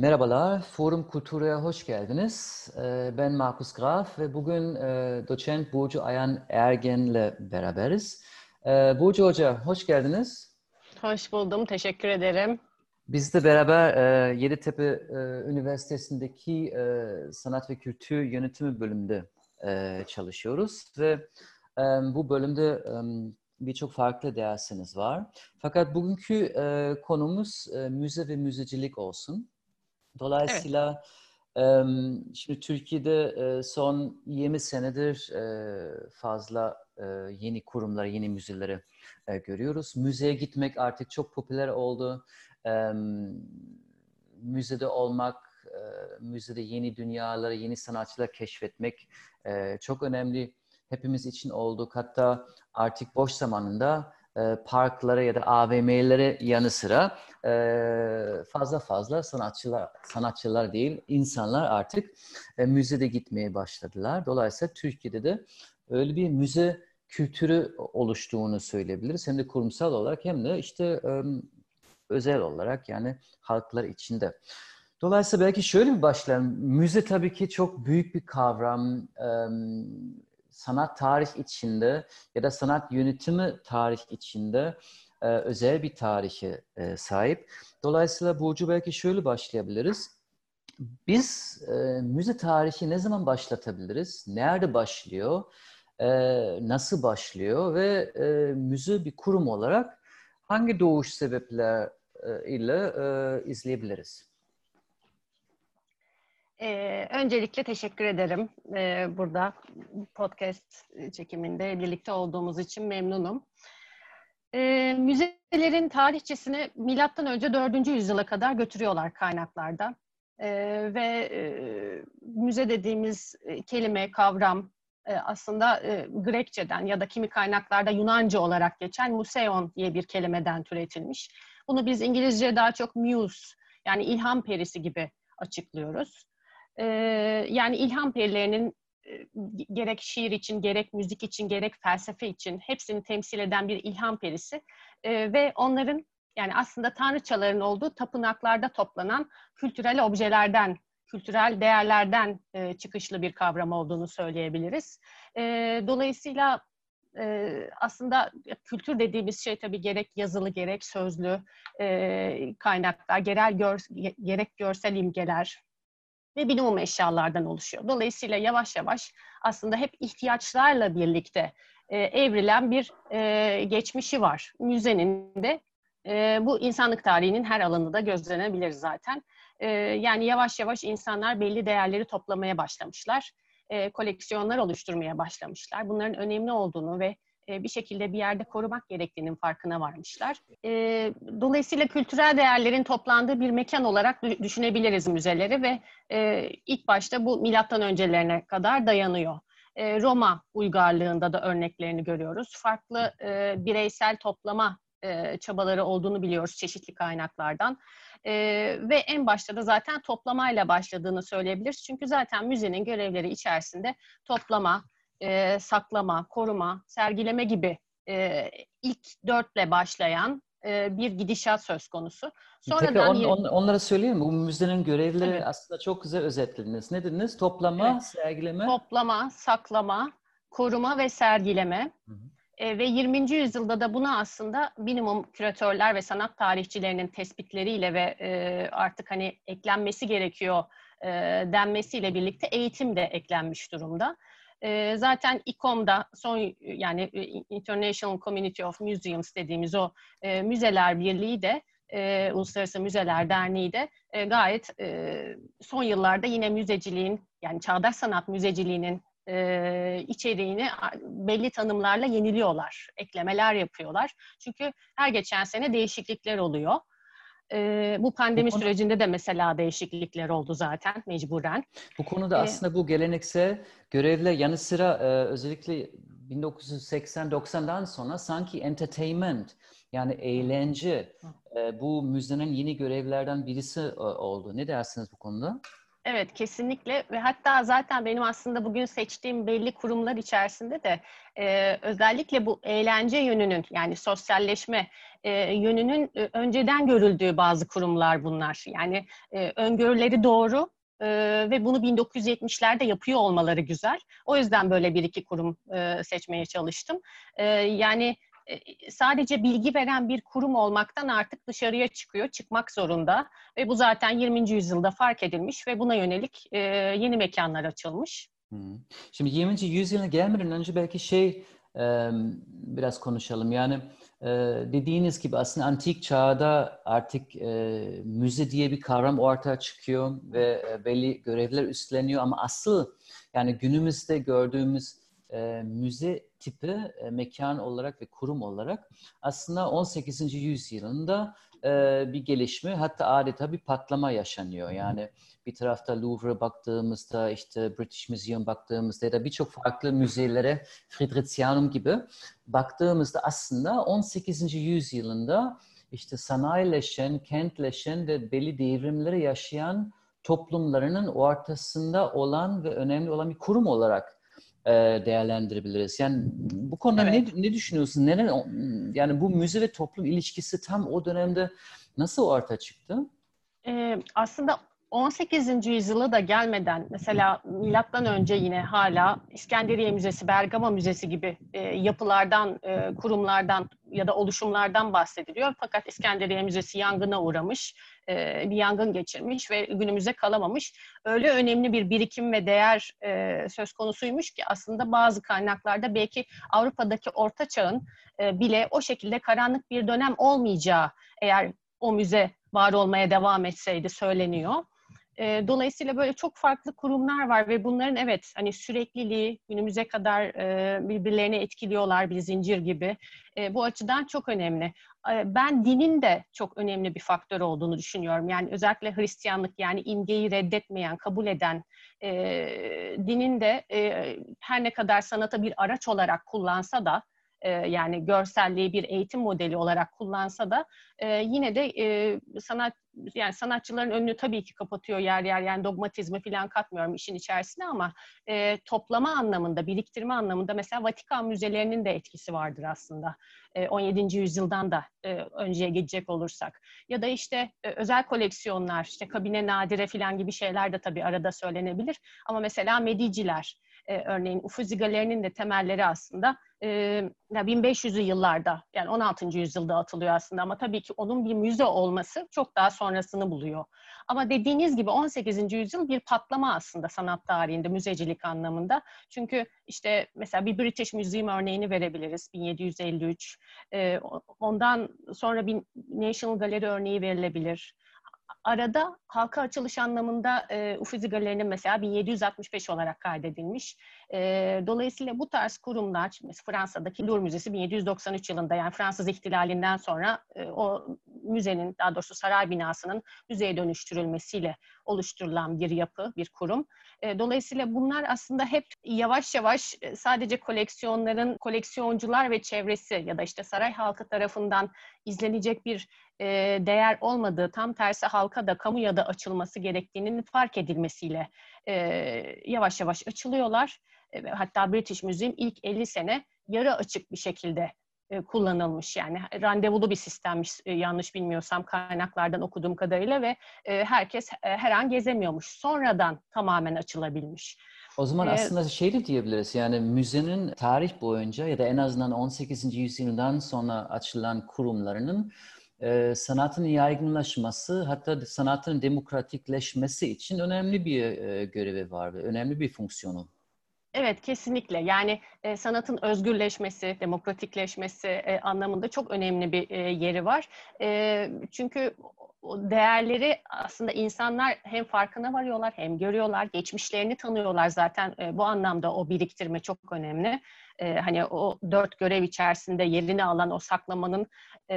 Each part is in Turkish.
Merhabalar, Forum Kultur'a hoş geldiniz. Ee, ben Markus Graf ve bugün e, doçent Burcu Ayan Ergen'le beraberiz. Ee, Burcu Hoca, hoş geldiniz. Hoş buldum, teşekkür ederim. Biz de beraber e, Yeditepe e, Üniversitesi'ndeki Sanat ve Kültür Yönetimi bölümünde çalışıyoruz ve bu bölümde birçok farklı dersiniz var. Fakat bugünkü konumuz müze ve müzecilik olsun. Dolayısıyla evet. şimdi Türkiye'de son 20 senedir fazla yeni kurumları, yeni müzeleri görüyoruz. Müzeye gitmek artık çok popüler oldu. Müzede olmak, müzede yeni dünyaları, yeni sanatçılar keşfetmek çok önemli. Hepimiz için olduk. Hatta artık boş zamanında e, parklara ya da AVM'lere yanı sıra e, fazla fazla sanatçılar sanatçılar değil insanlar artık e, müzede gitmeye başladılar. Dolayısıyla Türkiye'de de öyle bir müze kültürü oluştuğunu söyleyebiliriz. Hem de kurumsal olarak hem de işte özel olarak yani halklar içinde. Dolayısıyla belki şöyle bir başlayalım. Müze tabii ki çok büyük bir kavram sanat tarih içinde ya da sanat yönetimi tarih içinde e, özel bir tarihe e, sahip. Dolayısıyla Burcu belki şöyle başlayabiliriz. Biz e, müze tarihi ne zaman başlatabiliriz? Nerede başlıyor? E, nasıl başlıyor? Ve e, müze bir kurum olarak hangi doğuş sebepler e, e, izleyebiliriz? Ee, öncelikle teşekkür ederim. Ee, burada podcast çekiminde birlikte olduğumuz için memnunum. Ee, müzelerin tarihçesini milattan önce 4. yüzyıla kadar götürüyorlar kaynaklarda. Ee, ve e, müze dediğimiz e, kelime, kavram e, aslında e, Grekçeden ya da kimi kaynaklarda Yunanca olarak geçen museon diye bir kelimeden türetilmiş. Bunu biz İngilizce daha çok muse yani ilham perisi gibi açıklıyoruz e, yani ilham perilerinin e, gerek şiir için, gerek müzik için, gerek felsefe için hepsini temsil eden bir ilham perisi e, ve onların yani aslında tanrıçaların olduğu tapınaklarda toplanan kültürel objelerden, kültürel değerlerden e, çıkışlı bir kavram olduğunu söyleyebiliriz. E, dolayısıyla e, aslında kültür dediğimiz şey tabii gerek yazılı gerek sözlü e, kaynaklar, gerel gör, gerek görsel imgeler, ve minimum eşyalardan oluşuyor. Dolayısıyla yavaş yavaş aslında hep ihtiyaçlarla birlikte e, evrilen bir e, geçmişi var. Müzenin de e, bu insanlık tarihinin her alanında gözlenebilir zaten. E, yani yavaş yavaş insanlar belli değerleri toplamaya başlamışlar. E, koleksiyonlar oluşturmaya başlamışlar. Bunların önemli olduğunu ve bir şekilde bir yerde korumak gerektiğinin farkına varmışlar. E, dolayısıyla kültürel değerlerin toplandığı bir mekan olarak düşünebiliriz müzeleri ve e, ilk başta bu milattan öncelerine kadar dayanıyor. Roma uygarlığında da örneklerini görüyoruz. Farklı bireysel toplama çabaları olduğunu biliyoruz çeşitli kaynaklardan. ve en başta da zaten toplamayla başladığını söyleyebiliriz. Çünkü zaten müzenin görevleri içerisinde toplama, e, saklama, koruma, sergileme gibi e, ilk dörtle başlayan e, bir gidişat söz konusu. Sonradan Tekrar on, on, onlara söyleyeyim Bu müzenin görevleri evet. aslında çok güzel özetlediniz. Ne dediniz? Toplama, evet. sergileme? Toplama, saklama, koruma ve sergileme. Hı hı. E, ve 20. yüzyılda da buna aslında minimum küratörler ve sanat tarihçilerinin tespitleriyle ve e, artık hani eklenmesi gerekiyor e, denmesiyle birlikte eğitim de eklenmiş durumda. E, zaten İKOM'da son yani International Community of Museums dediğimiz o e, müzeler birliği de e, Uluslararası Müzeler Derneği de e, gayet e, son yıllarda yine müzeciliğin yani çağdaş sanat müzeciliğinin e, içeriğini belli tanımlarla yeniliyorlar, eklemeler yapıyorlar. Çünkü her geçen sene değişiklikler oluyor. E, bu pandemi bu konu, sürecinde de mesela değişiklikler oldu zaten mecburen. Bu konuda ee, aslında bu geleneksel görevle yanı sıra e, özellikle 1980-90'dan sonra sanki entertainment yani eğlence e, bu müzenin yeni görevlerden birisi e, oldu. Ne dersiniz bu konuda? Evet kesinlikle ve hatta zaten benim aslında bugün seçtiğim belli kurumlar içerisinde de e, özellikle bu eğlence yönünün yani sosyalleşme e, yönünün e, önceden görüldüğü bazı kurumlar bunlar. Yani e, öngörüleri doğru e, ve bunu 1970'lerde yapıyor olmaları güzel. O yüzden böyle bir iki kurum e, seçmeye çalıştım. E, yani sadece bilgi veren bir kurum olmaktan artık dışarıya çıkıyor, çıkmak zorunda. Ve bu zaten 20. yüzyılda fark edilmiş ve buna yönelik e, yeni mekanlar açılmış. Şimdi 20. yüzyıla gelmeden önce belki şey e, biraz konuşalım. Yani e, dediğiniz gibi aslında antik çağda artık e, müze diye bir kavram ortaya çıkıyor ve e, belli görevler üstleniyor ama asıl yani günümüzde gördüğümüz e, müze tipi e, mekan olarak ve kurum olarak aslında 18. yüzyılında e, bir gelişme hatta adeta bir patlama yaşanıyor. Yani bir tarafta Louvre baktığımızda işte British Museum baktığımızda ya da birçok farklı müzelere Fridericianum gibi baktığımızda aslında 18. yüzyılında işte sanayileşen, kentleşen ve belli devrimleri yaşayan toplumlarının ortasında olan ve önemli olan bir kurum olarak değerlendirebiliriz. Yani bu konuda evet. ne, ne düşünüyorsun? Neden yani bu müze ve toplum ilişkisi tam o dönemde nasıl ortaya çıktı? Ee, aslında 18. yüzyıla da gelmeden mesela milattan önce yine hala İskenderiye Müzesi, Bergama Müzesi gibi e, yapılardan, e, kurumlardan ya da oluşumlardan bahsediliyor. Fakat İskenderiye Müzesi yangına uğramış, e, bir yangın geçirmiş ve günümüze kalamamış. Öyle önemli bir birikim ve değer e, söz konusuymuş ki aslında bazı kaynaklarda belki Avrupa'daki Orta Çağ'ın e, bile o şekilde karanlık bir dönem olmayacağı eğer o müze var olmaya devam etseydi söyleniyor. E, dolayısıyla böyle çok farklı kurumlar var ve bunların evet hani sürekliliği günümüze kadar e, birbirlerini etkiliyorlar bir zincir gibi. E, bu açıdan çok önemli. E, ben dinin de çok önemli bir faktör olduğunu düşünüyorum. Yani özellikle Hristiyanlık yani imgeyi reddetmeyen, kabul eden e, dinin de e, her ne kadar sanata bir araç olarak kullansa da e, yani görselliği bir eğitim modeli olarak kullansa da e, yine de e, sanat yani sanatçıların önünü tabii ki kapatıyor yer yer yani dogmatizmi falan katmıyorum işin içerisine ama toplama anlamında, biriktirme anlamında mesela Vatikan müzelerinin de etkisi vardır aslında. E, 17. yüzyıldan da önceye gidecek olursak. Ya da işte özel koleksiyonlar, işte kabine nadire falan gibi şeyler de tabii arada söylenebilir. Ama mesela Mediciler, e, örneğin Uffizi Galeri'nin de temelleri aslında e, 1500'lü yıllarda yani 16. yüzyılda atılıyor aslında ama tabii ki onun bir müze olması çok daha sonrasını buluyor. Ama dediğiniz gibi 18. yüzyıl bir patlama aslında sanat tarihinde, müzecilik anlamında. Çünkü işte mesela bir British Museum örneğini verebiliriz 1753. E, ondan sonra bir National Gallery örneği verilebilir arada halka açılış anlamında e, Uffizi Galeri'nin mesela 1765 olarak kaydedilmiş. E, dolayısıyla bu tarz kurumlar, mesela Fransa'daki Louvre Müzesi 1793 yılında yani Fransız ihtilalinden sonra e, o müzenin, daha doğrusu saray binasının müzeye dönüştürülmesiyle oluşturulan bir yapı, bir kurum. E, dolayısıyla bunlar aslında hep yavaş yavaş e, sadece koleksiyonların, koleksiyoncular ve çevresi ya da işte saray halkı tarafından izlenecek bir e, değer olmadığı, tam tersi halka da kamuya da açılması gerektiğinin fark edilmesiyle yavaş yavaş açılıyorlar. Hatta British Museum ilk 50 sene yarı açık bir şekilde e, kullanılmış yani randevulu bir sistemmiş e, yanlış bilmiyorsam kaynaklardan okuduğum kadarıyla ve e, herkes her an gezemiyormuş. Sonradan tamamen açılabilmiş. O zaman ee, aslında şey de diyebiliriz yani müzenin tarih boyunca ya da en azından 18. yüzyıldan sonra açılan kurumlarının e, sanatın yaygınlaşması hatta sanatın demokratikleşmesi için önemli bir e, görevi var ve önemli bir fonksiyonu. Evet kesinlikle yani e, sanatın özgürleşmesi, demokratikleşmesi e, anlamında çok önemli bir e, yeri var. E, çünkü değerleri aslında insanlar hem farkına varıyorlar hem görüyorlar, geçmişlerini tanıyorlar zaten e, bu anlamda o biriktirme çok önemli. E, hani o dört görev içerisinde yerini alan o saklamanın e,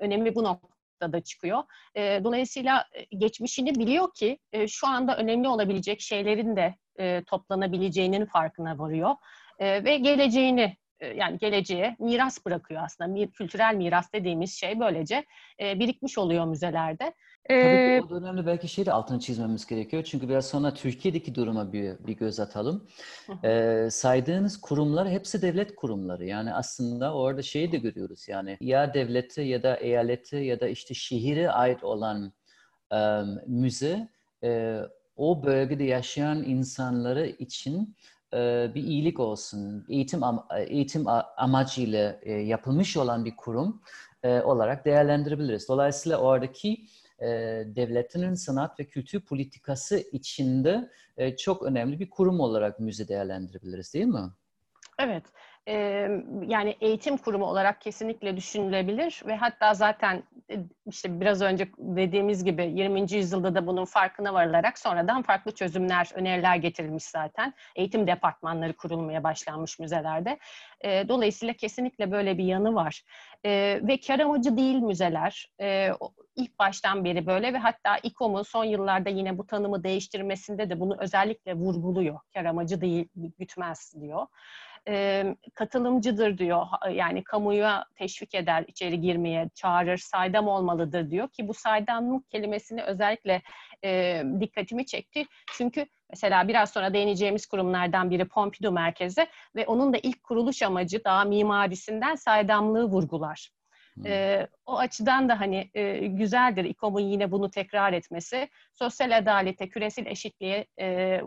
önemi bu noktada çıkıyor. E, dolayısıyla e, geçmişini biliyor ki e, şu anda önemli olabilecek şeylerin de e, toplanabileceğinin farkına varıyor. E, ve geleceğini e, yani geleceğe miras bırakıyor aslında. Kültürel miras dediğimiz şey böylece e, birikmiş oluyor müzelerde. Tabii ki o dönemde belki şey de altını çizmemiz gerekiyor. Çünkü biraz sonra Türkiye'deki duruma bir, bir göz atalım. Ee, saydığınız kurumlar hepsi devlet kurumları. Yani aslında orada şeyi de görüyoruz. Yani ya devlete ya da eyalete ya da işte şehire ait olan e, müze e, o bölgede yaşayan insanları için e, bir iyilik olsun, eğitim eğitim amacıyla e, yapılmış olan bir kurum e, olarak değerlendirebiliriz. Dolayısıyla oradaki devletinin sanat ve kültür politikası içinde çok önemli bir kurum olarak müze değerlendirebiliriz değil mi? Evet e, yani eğitim kurumu olarak kesinlikle düşünülebilir ve hatta zaten işte biraz önce dediğimiz gibi 20. yüzyılda da bunun farkına varılarak sonradan farklı çözümler, öneriler getirilmiş zaten. Eğitim departmanları kurulmaya başlanmış müzelerde. E, dolayısıyla kesinlikle böyle bir yanı var. E, ve kar amacı değil müzeler. E, ilk baştan beri böyle ve hatta İKOM'un son yıllarda yine bu tanımı değiştirmesinde de bunu özellikle vurguluyor. Kar amacı değil, gütmez diyor e, katılımcıdır diyor. Yani kamuya teşvik eder içeri girmeye, çağırır, saydam olmalıdır diyor ki bu saydamlık kelimesini özellikle e, dikkatimi çekti. Çünkü mesela biraz sonra değineceğimiz kurumlardan biri Pompidou Merkezi ve onun da ilk kuruluş amacı daha mimarisinden saydamlığı vurgular. Hmm. E, o açıdan da hani e, güzeldir İKOM'un yine bunu tekrar etmesi. Sosyal adalete, küresel eşitliğe e,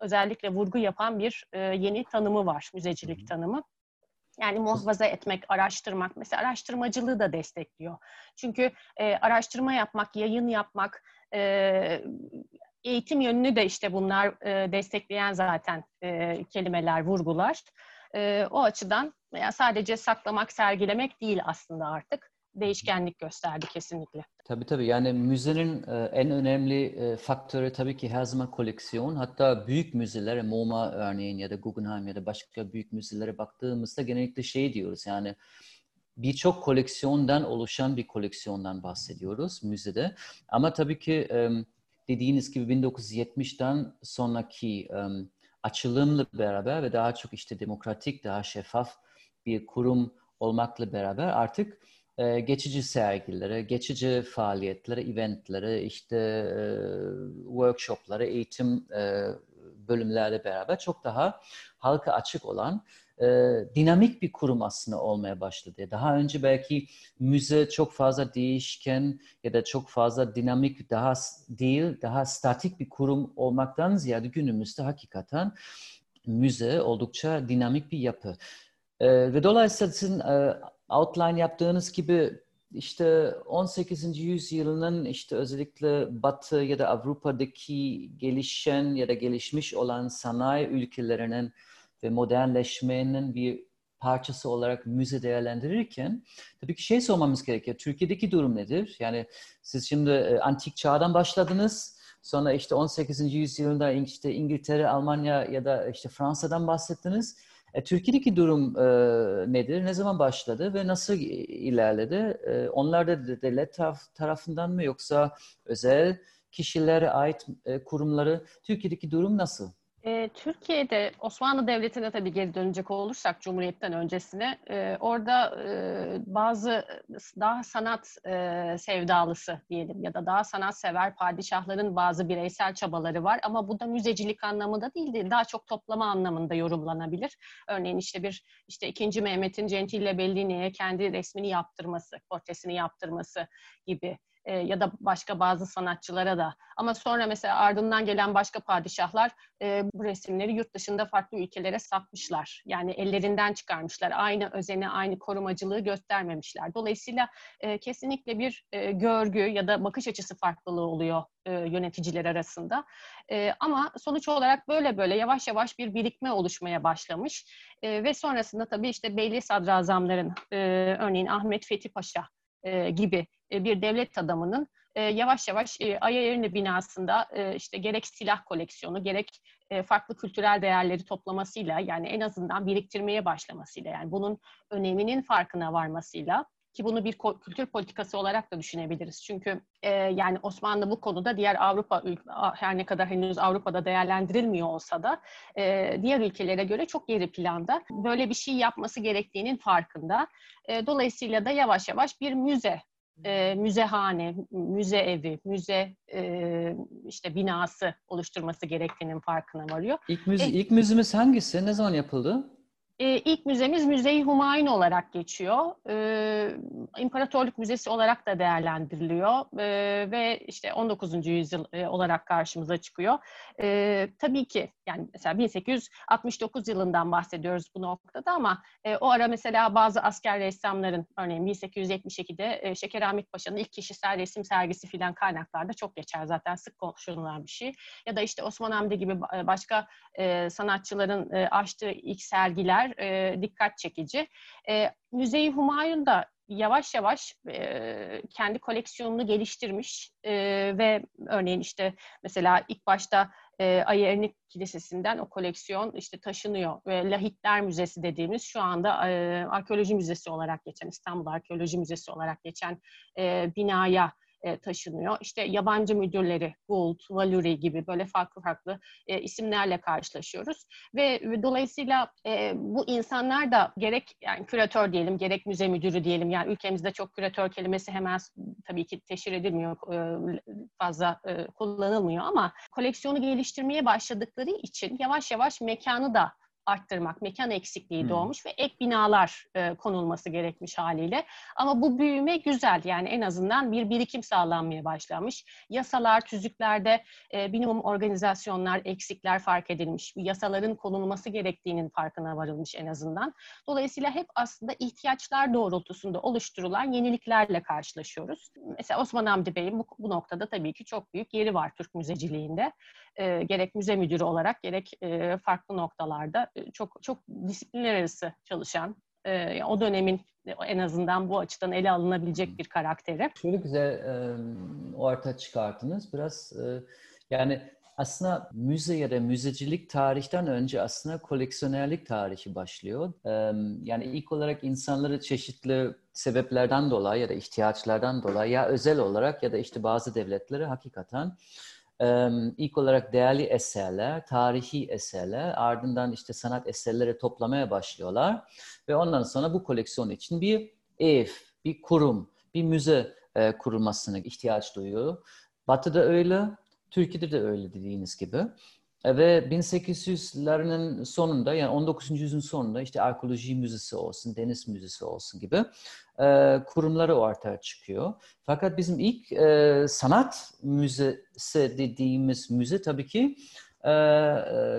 özellikle vurgu yapan bir e, yeni tanımı var, müzecilik tanımı. Yani muhafaza etmek, araştırmak, mesela araştırmacılığı da destekliyor. Çünkü e, araştırma yapmak, yayın yapmak, e, eğitim yönünü de işte bunlar e, destekleyen zaten e, kelimeler, vurgular. E, o açıdan yani sadece saklamak, sergilemek değil aslında artık değişkenlik gösterdi kesinlikle. Tabii tabii yani müzenin e, en önemli e, faktörü tabii ki her zaman koleksiyon. Hatta büyük müzelere, MoMA örneğin ya da Guggenheim ya da başka büyük müzelere baktığımızda genellikle şey diyoruz yani birçok koleksiyondan oluşan bir koleksiyondan bahsediyoruz müzede. Ama tabii ki dediğiniz gibi 1970'ten sonraki açılımla beraber ve daha çok işte demokratik, daha şeffaf bir kurum olmakla beraber artık geçici sergilere, geçici faaliyetlere, eventlere, işte workshoplara, eğitim bölümlerle beraber çok daha halka açık olan dinamik bir kurum aslında olmaya başladı. Daha önce belki müze çok fazla değişken ya da çok fazla dinamik daha değil, daha statik bir kurum olmaktan ziyade günümüzde hakikaten müze oldukça dinamik bir yapı. Ve dolayısıyla sizin outline yaptığınız gibi işte 18. yüzyılının işte özellikle Batı ya da Avrupa'daki gelişen ya da gelişmiş olan sanayi ülkelerinin ve modernleşmenin bir parçası olarak müze değerlendirirken tabii ki şey sormamız gerekiyor. Türkiye'deki durum nedir? Yani siz şimdi e, antik çağdan başladınız. Sonra işte 18. yüzyılda işte İngiltere, Almanya ya da işte Fransa'dan bahsettiniz. E, Türkiye'deki durum e, nedir? Ne zaman başladı ve nasıl ilerledi? E, onlar da devlet taraf, tarafından mı yoksa özel kişilere ait e, kurumları? Türkiye'deki durum nasıl? E, Türkiye'de Osmanlı Devleti'ne tabii geri dönecek olursak Cumhuriyet'ten öncesine e, orada e, bazı daha sanat e, sevdalısı diyelim ya da daha sanat sever padişahların bazı bireysel çabaları var ama bu da müzecilik anlamında değil değil daha çok toplama anlamında yorumlanabilir. Örneğin işte bir işte ikinci Mehmet'in Gentile Bellini'ye kendi resmini yaptırması, portresini yaptırması gibi e, ya da başka bazı sanatçılara da. Ama sonra mesela ardından gelen başka padişahlar e, bu resimleri yurt dışında farklı ülkelere satmışlar. Yani ellerinden çıkarmışlar. Aynı özeni, aynı korumacılığı göstermemişler. Dolayısıyla e, kesinlikle bir e, görgü ya da bakış açısı farklılığı oluyor e, yöneticiler arasında. E, ama sonuç olarak böyle böyle yavaş yavaş bir birikme oluşmaya başlamış. E, ve sonrasında tabii işte Beyli Sadrazamların, e, örneğin Ahmet Fethi Paşa e, gibi bir devlet adamının e, yavaş yavaş e, Ayayerini binasında e, işte gerek silah koleksiyonu gerek e, farklı kültürel değerleri toplamasıyla yani en azından biriktirmeye başlamasıyla yani bunun öneminin farkına varmasıyla ki bunu bir kültür politikası olarak da düşünebiliriz. Çünkü e, yani Osmanlı bu konuda diğer Avrupa her ne kadar henüz Avrupa'da değerlendirilmiyor olsa da e, diğer ülkelere göre çok geri planda. Böyle bir şey yapması gerektiğinin farkında. E, dolayısıyla da yavaş yavaş bir müze e, müzehane, müze evi, müze e, işte binası oluşturması gerektiğinin farkına varıyor. İlk, müze, e, ilk müzemiz hangisi? Ne zaman yapıldı? E, ilk müzemiz Müze-i Humayun olarak geçiyor. E, İmparatorluk Müzesi olarak da değerlendiriliyor e, ve işte 19. yüzyıl e, olarak karşımıza çıkıyor. Tabii ki yani mesela 1869 yılından bahsediyoruz bu noktada ama e, o ara mesela bazı asker ressamların örneğin 1872'de e, Şeker Ahmet Paşa'nın ilk kişisel resim sergisi filan kaynaklarda çok geçer zaten sık konuşulan bir şey. Ya da işte Osman Hamdi gibi başka e, sanatçıların e, açtığı ilk sergiler e, dikkat çekici. E, Müze-i Humayun da yavaş yavaş e, kendi koleksiyonunu geliştirmiş e, ve örneğin işte mesela ilk başta e, Ayı Ernik Kilisesi'nden o koleksiyon işte taşınıyor ve Lahitler Müzesi dediğimiz şu anda e, arkeoloji müzesi olarak geçen İstanbul Arkeoloji Müzesi olarak geçen e, binaya e, taşınıyor. İşte yabancı müdürleri, Gould, Valuri gibi böyle farklı farklı e, isimlerle karşılaşıyoruz. Ve, ve dolayısıyla e, bu insanlar da gerek yani küratör diyelim, gerek müze müdürü diyelim. Yani ülkemizde çok küratör kelimesi hemen tabii ki teşhir edilmiyor, e, fazla e, kullanılmıyor ama koleksiyonu geliştirmeye başladıkları için yavaş yavaş mekanı da arttırmak, mekan eksikliği hmm. doğmuş ve ek binalar e, konulması gerekmiş haliyle. Ama bu büyüme güzel yani en azından bir birikim sağlanmaya başlamış. Yasalar, tüzüklerde e, minimum organizasyonlar, eksikler fark edilmiş. Yasaların konulması gerektiğinin farkına varılmış en azından. Dolayısıyla hep aslında ihtiyaçlar doğrultusunda oluşturulan yeniliklerle karşılaşıyoruz. Mesela Osman Hamdi Bey'in bu, bu noktada tabii ki çok büyük yeri var Türk müzeciliğinde. E, gerek müze müdürü olarak gerek e, farklı noktalarda çok çok disiplinler arası çalışan, e, o dönemin en azından bu açıdan ele alınabilecek bir karakteri. Şöyle güzel e, orta çıkarttınız. Biraz e, yani aslında müze ya da müzecilik tarihten önce aslında koleksiyonerlik tarihi başlıyor. E, yani ilk olarak insanları çeşitli sebeplerden dolayı ya da ihtiyaçlardan dolayı ya özel olarak ya da işte bazı devletleri hakikaten ilk olarak değerli eserler, tarihi eserler, ardından işte sanat eserleri toplamaya başlıyorlar ve ondan sonra bu koleksiyon için bir ev, bir kurum, bir müze e, kurulmasına ihtiyaç duyuyor. Batı'da öyle, Türkiye'de de öyle dediğiniz gibi. E, ve 1800'lerin sonunda yani 19. yüzyılın sonunda işte arkeoloji müzesi olsun, deniz müzesi olsun gibi e, kurumları ortaya çıkıyor. Fakat bizim ilk e, sanat müzesi dediğimiz müze tabii ki e,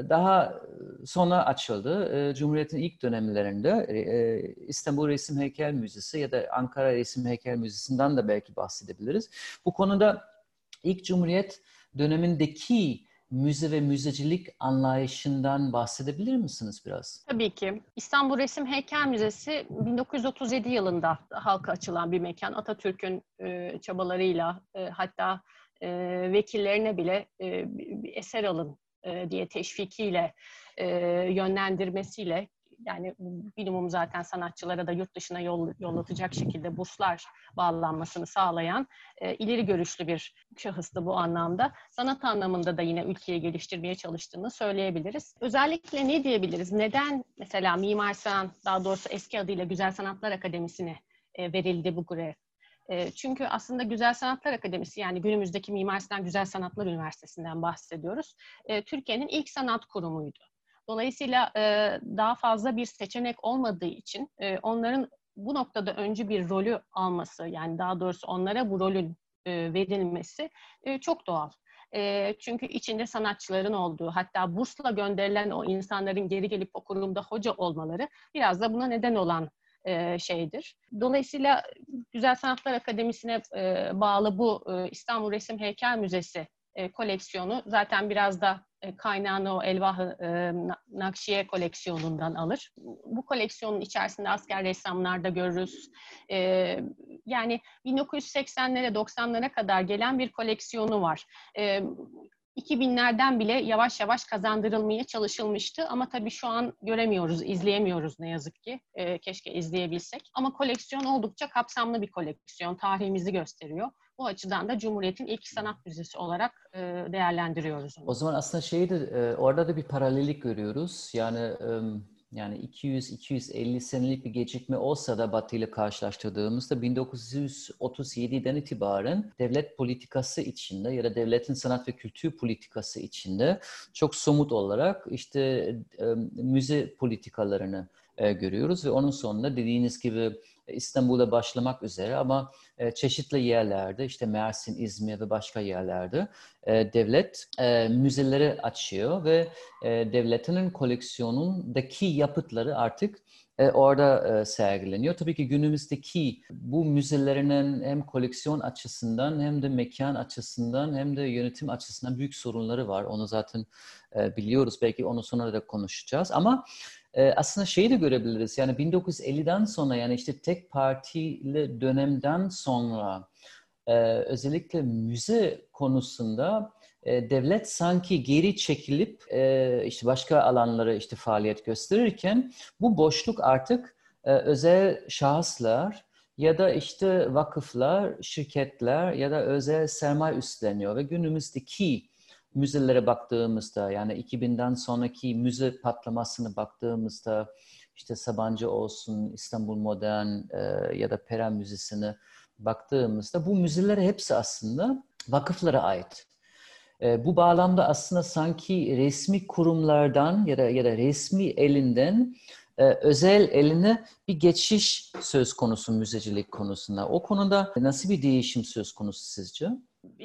daha sonra açıldı. E, Cumhuriyet'in ilk dönemlerinde e, İstanbul Resim Heykel Müzesi ya da Ankara Resim Heykel Müzesi'nden de belki bahsedebiliriz. Bu konuda ilk Cumhuriyet dönemindeki müze ve müzecilik anlayışından bahsedebilir misiniz biraz? Tabii ki. İstanbul Resim Heykel Müzesi 1937 yılında halka açılan bir mekan. Atatürk'ün e, çabalarıyla e, hatta e, vekillerine bile e, eser alın e, diye teşvikiyle, e, yönlendirmesiyle yani minimum zaten sanatçılara da yurt dışına yol, yollatacak şekilde burslar bağlanmasını sağlayan e, ileri görüşlü bir şahıstı bu anlamda. Sanat anlamında da yine ülkeyi geliştirmeye çalıştığını söyleyebiliriz. Özellikle ne diyebiliriz? Neden mesela Mimar Sinan, daha doğrusu eski adıyla Güzel Sanatlar Akademisi'ne e, verildi bu görev? E, çünkü aslında Güzel Sanatlar Akademisi yani günümüzdeki Mimar Sinan Güzel Sanatlar Üniversitesi'nden bahsediyoruz. E, Türkiye'nin ilk sanat kurumuydu. Dolayısıyla e, daha fazla bir seçenek olmadığı için e, onların bu noktada öncü bir rolü alması yani daha doğrusu onlara bu rolün e, verilmesi e, çok doğal. E, çünkü içinde sanatçıların olduğu hatta bursla gönderilen o insanların geri gelip o kurumda hoca olmaları biraz da buna neden olan e, şeydir. Dolayısıyla Güzel Sanatlar Akademisi'ne e, bağlı bu e, İstanbul Resim Heykel Müzesi e, koleksiyonu zaten biraz da kaynağını o Elvah e, Nakşiye koleksiyonundan alır. Bu koleksiyonun içerisinde asker ressamlar da görürüz. E, yani 1980'lere 90'lara kadar gelen bir koleksiyonu var. E, 2000'lerden bile yavaş yavaş kazandırılmaya çalışılmıştı. Ama tabii şu an göremiyoruz, izleyemiyoruz ne yazık ki. E, keşke izleyebilsek. Ama koleksiyon oldukça kapsamlı bir koleksiyon. Tarihimizi gösteriyor. Bu açıdan da Cumhuriyet'in ilk sanat müzesi olarak e, değerlendiriyoruz. O zaman aslında şeyde e, orada da bir paralellik görüyoruz. Yani yani 200-250 senelik bir gecikme olsa da Batı ile karşılaştırdığımızda 1937'den itibaren devlet politikası içinde ya da devletin sanat ve kültür politikası içinde çok somut olarak işte müze politikalarını e, görüyoruz ve onun sonunda dediğiniz gibi İstanbul'da başlamak üzere ama e, çeşitli yerlerde işte Mersin, İzmir ve başka yerlerde e, devlet e, müzeleri açıyor ve devletinin koleksiyonundaki yapıtları artık orada sergileniyor. Tabii ki günümüzdeki bu müzelerinin hem koleksiyon açısından hem de mekan açısından hem de yönetim açısından büyük sorunları var. Onu zaten biliyoruz. Belki onu sonra da konuşacağız. Ama aslında şeyi de görebiliriz. Yani 1950'den sonra yani işte tek partili dönemden sonra özellikle müze konusunda devlet sanki geri çekilip işte başka alanlara işte faaliyet gösterirken bu boşluk artık özel şahıslar ya da işte vakıflar, şirketler ya da özel sermaye üstleniyor ve günümüzdeki müzelere baktığımızda yani 2000'den sonraki müze patlamasını baktığımızda işte Sabancı olsun, İstanbul Modern e, ya da Pera Müzesi'ne baktığımızda bu müzeler hepsi aslında vakıflara ait. E, bu bağlamda aslında sanki resmi kurumlardan ya da ya da resmi elinden e, özel eline bir geçiş söz konusu müzecilik konusunda. O konuda nasıl bir değişim söz konusu sizce?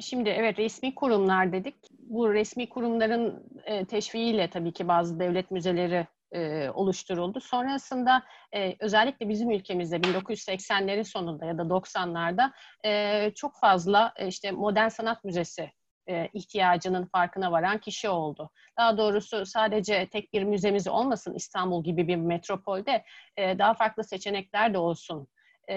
Şimdi evet resmi kurumlar dedik. Bu resmi kurumların e, teşviğiyle tabii ki bazı devlet müzeleri e, oluşturuldu. Sonrasında e, özellikle bizim ülkemizde 1980'lerin sonunda ya da 90'larda e, çok fazla e, işte modern sanat müzesi e, ihtiyacının farkına varan kişi oldu. Daha doğrusu sadece tek bir müzemiz olmasın İstanbul gibi bir metropolde e, daha farklı seçenekler de olsun e,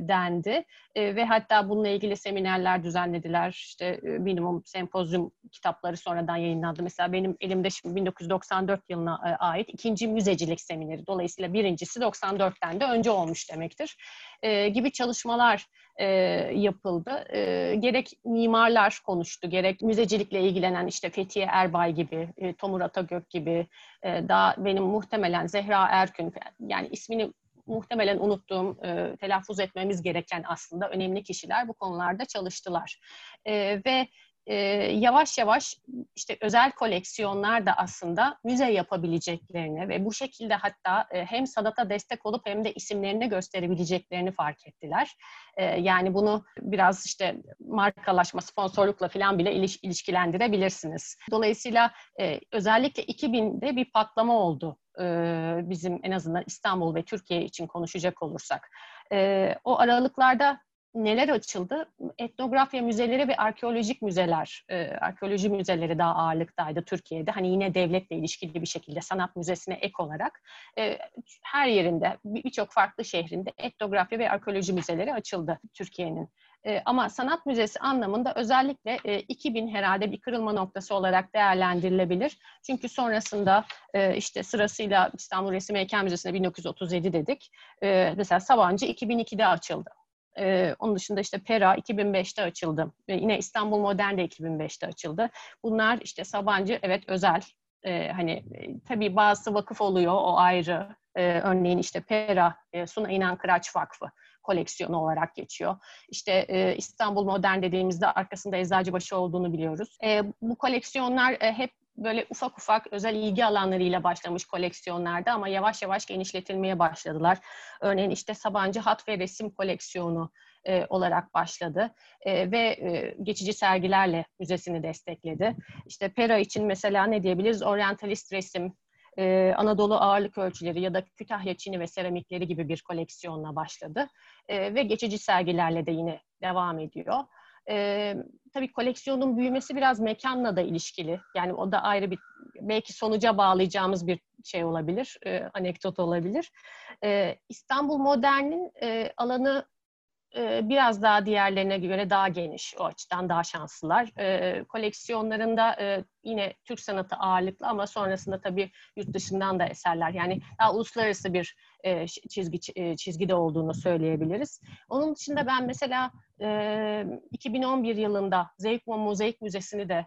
dendi e, ve hatta bununla ilgili seminerler düzenlediler. İşte e, minimum sempozyum kitapları sonradan yayınlandı. Mesela benim elimde şimdi 1994 yılına e, ait ikinci müzecilik semineri. Dolayısıyla birincisi 94'ten de önce olmuş demektir. E, gibi çalışmalar e, yapıldı. E, gerek mimarlar konuştu, gerek müzecilikle ilgilenen işte Fethiye Erbay gibi, e, Tomur Atagök gibi, e, daha benim muhtemelen Zehra Erkün, yani ismini muhtemelen unuttuğum, e, telaffuz etmemiz gereken aslında önemli kişiler bu konularda çalıştılar. E, ve e, yavaş yavaş işte özel koleksiyonlar da aslında müze yapabileceklerini ve bu şekilde hatta e, hem sanata destek olup hem de isimlerini gösterebileceklerini fark ettiler. E, yani bunu biraz işte markalaşma, sponsorlukla falan bile iliş, ilişkilendirebilirsiniz. Dolayısıyla e, özellikle 2000'de bir patlama oldu e, bizim en azından İstanbul ve Türkiye için konuşacak olursak. E, o aralıklarda neler açıldı? Etnografya müzeleri ve arkeolojik müzeler, e, arkeoloji müzeleri daha ağırlıktaydı Türkiye'de. Hani yine devletle ilişkili bir şekilde sanat müzesine ek olarak e, her yerinde, birçok farklı şehrinde etnografya ve arkeoloji müzeleri açıldı Türkiye'nin. E, ama sanat müzesi anlamında özellikle e, 2000 herhalde bir kırılma noktası olarak değerlendirilebilir. Çünkü sonrasında e, işte sırasıyla İstanbul Resim Heykel Müzesi'ne 1937 dedik. E, mesela Sabancı 2002'de açıldı. Ee, onun dışında işte Pera 2005'te açıldı. Ve yine İstanbul Modern de 2005'te açıldı. Bunlar işte Sabancı evet özel. Ee, hani e, tabii bazı vakıf oluyor o ayrı. Ee, örneğin işte Pera, e, Suna İnan Kıraç Vakfı koleksiyonu olarak geçiyor. İşte e, İstanbul Modern dediğimizde arkasında Eczacıbaşı olduğunu biliyoruz. E, bu koleksiyonlar e, hep böyle ufak ufak özel ilgi alanlarıyla başlamış koleksiyonlarda ama yavaş yavaş genişletilmeye başladılar. Örneğin işte Sabancı Hat ve Resim koleksiyonu e, olarak başladı e, ve e, geçici sergilerle müzesini destekledi. İşte Pera için mesela ne diyebiliriz? Orientalist resim, e, Anadolu ağırlık ölçüleri ya da Kütahya Çini ve seramikleri gibi bir koleksiyonla başladı. E, ve geçici sergilerle de yine devam ediyor. E, tabii koleksiyonun büyümesi biraz mekanla da ilişkili. Yani o da ayrı bir, belki sonuca bağlayacağımız bir şey olabilir, e, anekdot olabilir. E, İstanbul Modern'in e, alanı e, biraz daha diğerlerine göre daha geniş. O açıdan daha şanslılar. E, koleksiyonlarında e, yine Türk sanatı ağırlıklı ama sonrasında tabii yurt dışından da eserler. Yani daha uluslararası bir e, çizgi e, çizgide olduğunu söyleyebiliriz. Onun dışında ben mesela e, 2011 yılında Zevkmo Mozaik Müzesi'ni de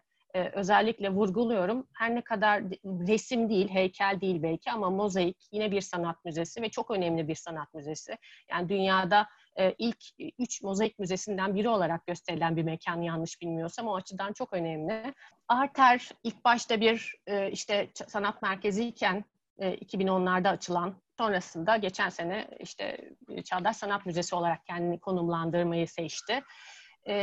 özellikle vurguluyorum. Her ne kadar resim değil, heykel değil belki ama mozaik yine bir sanat müzesi ve çok önemli bir sanat müzesi. Yani dünyada e, ilk üç mozaik müzesinden biri olarak gösterilen bir mekan yanlış bilmiyorsam o açıdan çok önemli. Arter ilk başta bir e, işte sanat merkeziyken e, 2010'larda açılan sonrasında geçen sene işte Çağdaş Sanat Müzesi olarak kendini konumlandırmayı seçti. E,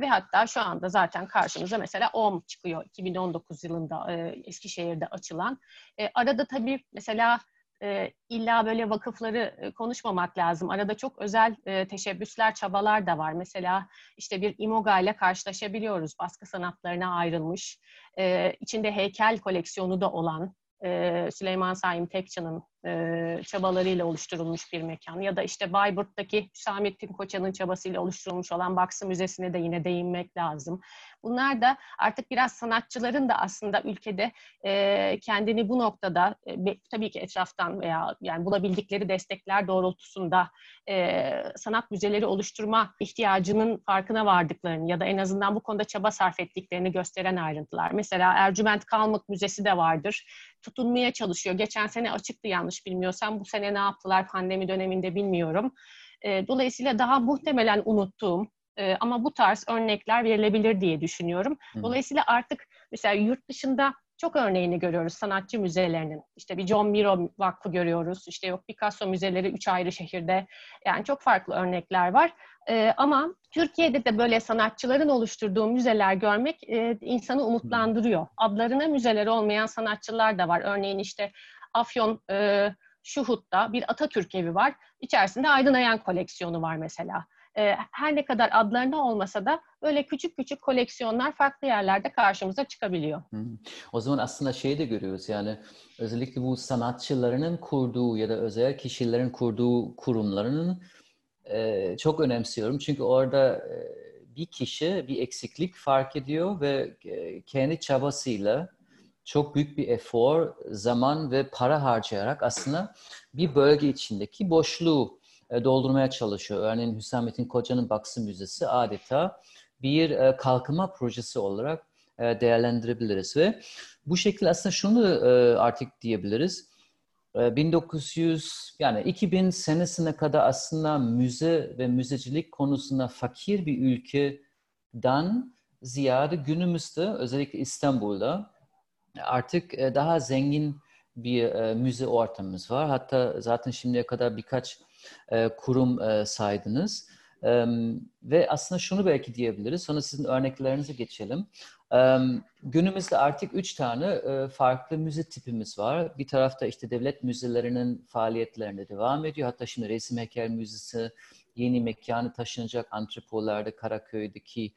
ve hatta şu anda zaten karşımıza mesela OM çıkıyor 2019 yılında e, Eskişehir'de açılan. E, arada tabii mesela e, illa böyle vakıfları e, konuşmamak lazım. Arada çok özel e, teşebbüsler, çabalar da var. Mesela işte bir İMOGA ile karşılaşabiliyoruz. Baskı sanatlarına ayrılmış, e, içinde heykel koleksiyonu da olan e, Süleyman Saim Tekcan'ın e, çabalarıyla oluşturulmuş bir mekan. Ya da işte Bayburt'taki Hüsamettin Koçan'ın çabasıyla oluşturulmuş olan Baksı Müzesi'ne de yine değinmek lazım. Bunlar da artık biraz sanatçıların da aslında ülkede e, kendini bu noktada e, tabii ki etraftan veya yani bulabildikleri destekler doğrultusunda e, sanat müzeleri oluşturma ihtiyacının farkına vardıklarını ya da en azından bu konuda çaba sarf ettiklerini gösteren ayrıntılar. Mesela Ercüment Kalmık Müzesi de vardır. Tutunmaya çalışıyor. Geçen sene açıktı yanlış bilmiyorsam. Bu sene ne yaptılar pandemi döneminde bilmiyorum. E, dolayısıyla daha muhtemelen unuttuğum e, ama bu tarz örnekler verilebilir diye düşünüyorum. Dolayısıyla artık mesela yurt dışında çok örneğini görüyoruz sanatçı müzelerinin. İşte bir John Miro Vakfı görüyoruz. İşte yok Picasso müzeleri üç ayrı şehirde. Yani çok farklı örnekler var. Ee, ama Türkiye'de de böyle sanatçıların oluşturduğu müzeler görmek e, insanı umutlandırıyor. Adlarına müzeler olmayan sanatçılar da var. Örneğin işte Afyon e, Şuhut'ta bir Atatürk evi var. İçerisinde Aydın Ayan koleksiyonu var mesela. E, her ne kadar adlarına olmasa da böyle küçük küçük koleksiyonlar farklı yerlerde karşımıza çıkabiliyor. O zaman aslında şeyi de görüyoruz yani özellikle bu sanatçılarının kurduğu ya da özel kişilerin kurduğu kurumlarının e, çok önemsiyorum. Çünkü orada e, bir kişi bir eksiklik fark ediyor ve kendi çabasıyla çok büyük bir efor, zaman ve para harcayarak aslında bir bölge içindeki boşluğu doldurmaya çalışıyor. Örneğin Hüsamettin Koca'nın Baksı Müzesi adeta bir e, kalkınma projesi olarak e, değerlendirebiliriz ve bu şekilde aslında şunu artık diyebiliriz. 1900 yani 2000 senesine kadar aslında müze ve müzecilik konusunda fakir bir ülkeden ziyade günümüzde özellikle İstanbul'da artık daha zengin bir müze ortamımız var. Hatta zaten şimdiye kadar birkaç e, kurum e, saydınız. E, ve aslında şunu belki diyebiliriz. Sonra sizin örneklerinize geçelim. E, günümüzde artık üç tane e, farklı müze tipimiz var. Bir tarafta işte devlet müzelerinin faaliyetlerine devam ediyor. Hatta şimdi Resim Heykel Müzesi yeni mekanı taşınacak Antrepolar'da Karaköy'deki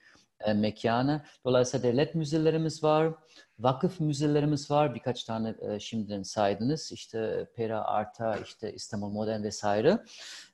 e, mekanı. Dolayısıyla devlet müzelerimiz var, vakıf müzelerimiz var. Birkaç tane e, şimdiden saydınız. İşte Pera, Arta, işte İstanbul Modern vesaire.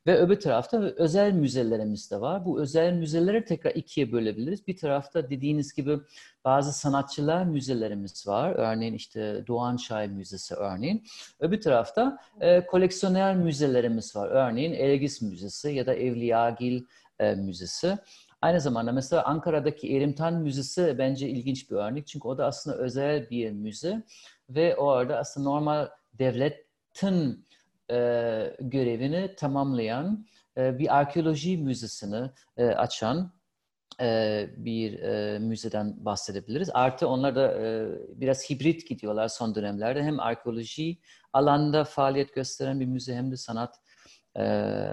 Ve öbür tarafta özel müzelerimiz de var. Bu özel müzeleri tekrar ikiye bölebiliriz. Bir tarafta dediğiniz gibi bazı sanatçılar müzelerimiz var. Örneğin işte Doğan Şahin Müzesi örneğin. Öbür tarafta e, koleksiyoner müzelerimiz var. Örneğin Elgis Müzesi ya da Evliyagil e, Müzesi. Aynı zamanda mesela Ankara'daki Erimtan Müzesi bence ilginç bir örnek. Çünkü o da aslında özel bir müze ve orada aslında normal devletin e, görevini tamamlayan e, bir arkeoloji müzesini e, açan e, bir e, müzeden bahsedebiliriz. Artı onlar da e, biraz hibrit gidiyorlar son dönemlerde. Hem arkeoloji alanda faaliyet gösteren bir müze hem de sanat e,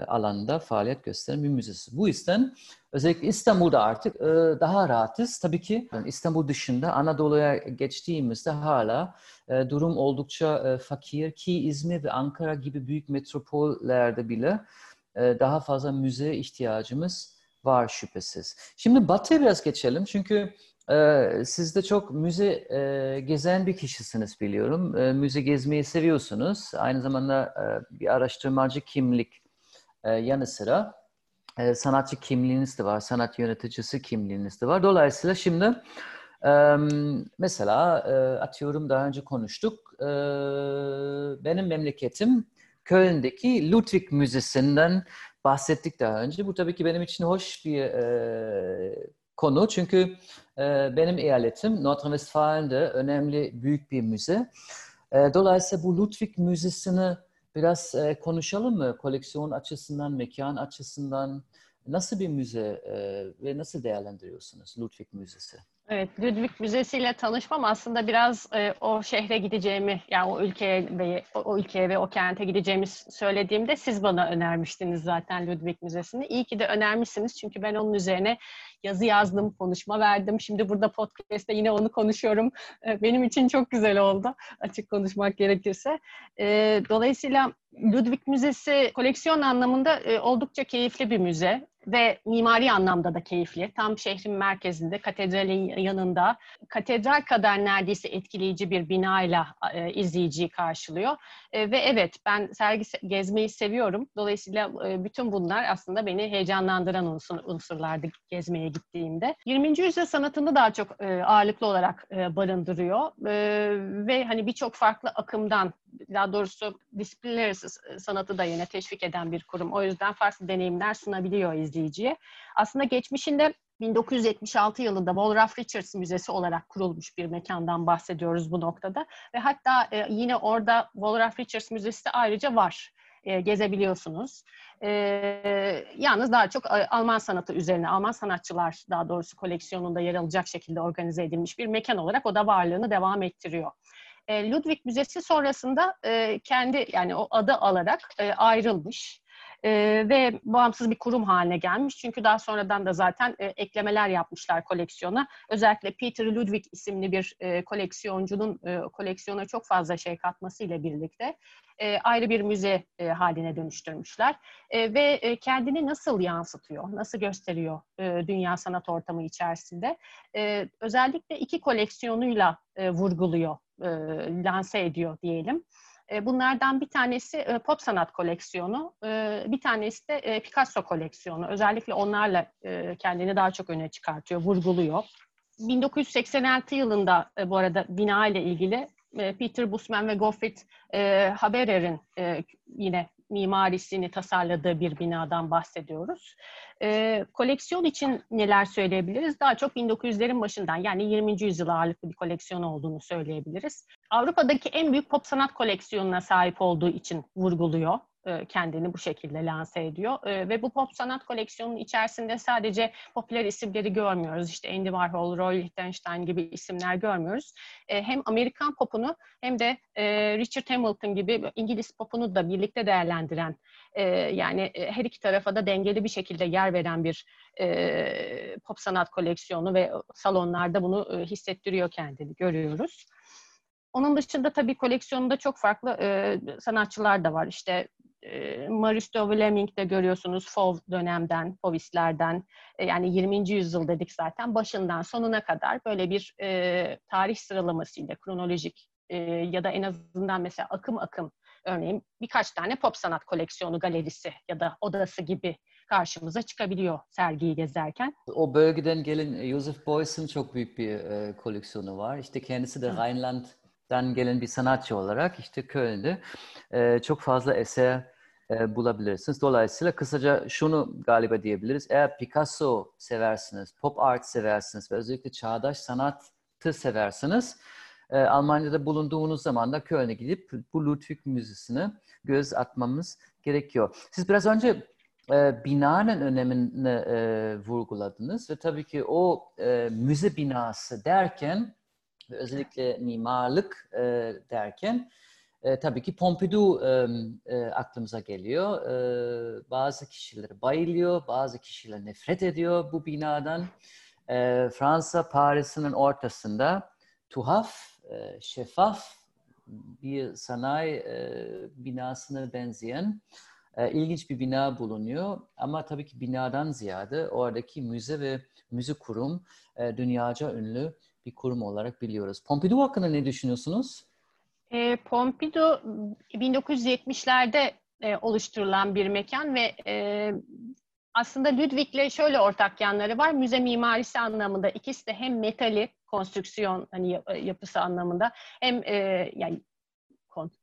alanda faaliyet gösteren bir müzesi. Bu yüzden özellikle İstanbul'da artık e, daha rahatız. Tabii ki İstanbul dışında Anadolu'ya geçtiğimizde hala e, durum oldukça e, fakir ki İzmir ve Ankara gibi büyük metropollerde bile e, daha fazla müze ihtiyacımız var şüphesiz. Şimdi Batı'ya biraz geçelim çünkü siz de çok müze gezen bir kişisiniz biliyorum. Müze gezmeyi seviyorsunuz. Aynı zamanda bir araştırmacı kimlik yanı sıra sanatçı kimliğiniz de var, sanat yöneticisi kimliğiniz de var. Dolayısıyla şimdi mesela atıyorum daha önce konuştuk. Benim memleketim Köln'deki Ludwig Müzesi'nden bahsettik daha önce. Bu tabii ki benim için hoş bir konu çünkü e, benim eyaletim Nordrhein-Westfalen'de önemli büyük bir müze. E, dolayısıyla bu Ludwig Müzesi'ni biraz e, konuşalım mı? Koleksiyon açısından, mekan açısından nasıl bir müze ve nasıl değerlendiriyorsunuz Ludwig Müzesi? Evet, Ludwig Müzesi ile tanışmam aslında biraz e, o şehre gideceğimi, yani o ülkeye ve o, o ülkeye ve o kente gideceğimi söylediğimde siz bana önermiştiniz zaten Ludwig Müzesi'ni. İyi ki de önermişsiniz çünkü ben onun üzerine yazı yazdım, konuşma verdim. Şimdi burada podcast'te yine onu konuşuyorum. E, benim için çok güzel oldu açık konuşmak gerekirse. E, dolayısıyla Ludwig Müzesi koleksiyon anlamında e, oldukça keyifli bir müze ve mimari anlamda da keyifli. Tam şehrin merkezinde, katedralin yanında. Katedral kadar neredeyse etkileyici bir binayla e, izleyiciyi karşılıyor. E, ve evet, ben sergi gezmeyi seviyorum. Dolayısıyla e, bütün bunlar aslında beni heyecanlandıran unsur, unsurlardı gezmeye gittiğimde. 20. yüzyıl sanatını daha çok e, ağırlıklı olarak e, barındırıyor. E, ve hani birçok farklı akımdan, daha doğrusu disiplinler arası sanatı da yine teşvik eden bir kurum. O yüzden farklı deneyimler sunabiliyor izleyiciye. Aslında geçmişinde 1976 yılında Wolfram Richards Müzesi olarak kurulmuş bir mekandan bahsediyoruz bu noktada. Ve hatta e, yine orada Wolfram Richards Müzesi de ayrıca var. E, gezebiliyorsunuz. E, yalnız daha çok Alman sanatı üzerine, Alman sanatçılar daha doğrusu koleksiyonunda yer alacak şekilde organize edilmiş bir mekan olarak o da varlığını devam ettiriyor. E, Ludwig Müzesi sonrasında e, kendi yani o adı alarak e, ayrılmış e, ve bağımsız bir kurum haline gelmiş. Çünkü daha sonradan da zaten e, eklemeler yapmışlar koleksiyona. Özellikle Peter Ludwig isimli bir e, koleksiyoncunun e, koleksiyona çok fazla şey katmasıyla birlikte e, ayrı bir müze e, haline dönüştürmüşler. E, ve e, kendini nasıl yansıtıyor, nasıl gösteriyor e, dünya sanat ortamı içerisinde. E, özellikle iki koleksiyonuyla e, vurguluyor, e, lanse ediyor diyelim. E, bunlardan bir tanesi e, pop sanat koleksiyonu, e, bir tanesi de Picasso koleksiyonu. Özellikle onlarla kendini daha çok öne çıkartıyor, vurguluyor. 1986 yılında bu arada bina ile ilgili Peter Busman ve Gottfried Haberer'in yine mimarisini tasarladığı bir binadan bahsediyoruz. E, koleksiyon için neler söyleyebiliriz? Daha çok 1900'lerin başından yani 20. yüzyıl ağırlıklı bir koleksiyon olduğunu söyleyebiliriz. Avrupa'daki en büyük pop sanat koleksiyonuna sahip olduğu için vurguluyor e, kendini bu şekilde lanse ediyor. E, ve bu pop sanat koleksiyonunun içerisinde sadece popüler isimleri görmüyoruz. İşte Andy Warhol, Roy Lichtenstein gibi isimler görmüyoruz. E, hem Amerikan popunu hem de Richard Hamilton gibi İngiliz popunu da birlikte değerlendiren yani her iki tarafa da dengeli bir şekilde yer veren bir pop sanat koleksiyonu ve salonlarda bunu hissettiriyor kendini görüyoruz. Onun dışında tabii koleksiyonunda çok farklı e, sanatçılar da var. İşte e, Maurice de görüyorsunuz Fauve dönemden, Fauvistlerden e, yani 20. yüzyıl dedik zaten başından sonuna kadar böyle bir e, tarih sıralamasıyla kronolojik e, ya da en azından mesela akım akım örneğin birkaç tane pop sanat koleksiyonu galerisi ya da odası gibi karşımıza çıkabiliyor sergiyi gezerken. O bölgeden gelen Joseph Beuys'in çok büyük bir e, koleksiyonu var. İşte kendisi de Rheinland'dan gelen bir sanatçı olarak işte Köln'de e, çok fazla eser e, bulabilirsiniz. Dolayısıyla kısaca şunu galiba diyebiliriz. Eğer Picasso seversiniz, pop art seversiniz ve özellikle çağdaş sanatı seversiniz, e, Almanya'da bulunduğunuz zaman da Köln'e gidip bu Ludwig Müzesi'ne göz atmamız gerekiyor. Siz biraz önce e, binanın önemini e, vurguladınız ve tabii ki o e, müze binası derken özellikle mimarlık e, derken e, tabii ki Pompidou e, e, aklımıza geliyor. E, bazı kişiler bayılıyor, bazı kişiler nefret ediyor bu binadan. E, Fransa Paris'in ortasında tuhaf, e, şeffaf bir sanayi e, binasına benzeyen e, ilginç bir bina bulunuyor. Ama tabii ki binadan ziyade oradaki müze ve müze kurum e, dünyaca ünlü bir kurum olarak biliyoruz. Pompidou hakkında ne düşünüyorsunuz? E, Pompidou 1970'lerde e, oluşturulan bir mekan ve e, aslında Ludwig'le şöyle ortak yanları var. Müze mimarisi anlamında ikisi de hem metali konstrüksiyon hani yapısı anlamında hem e, yani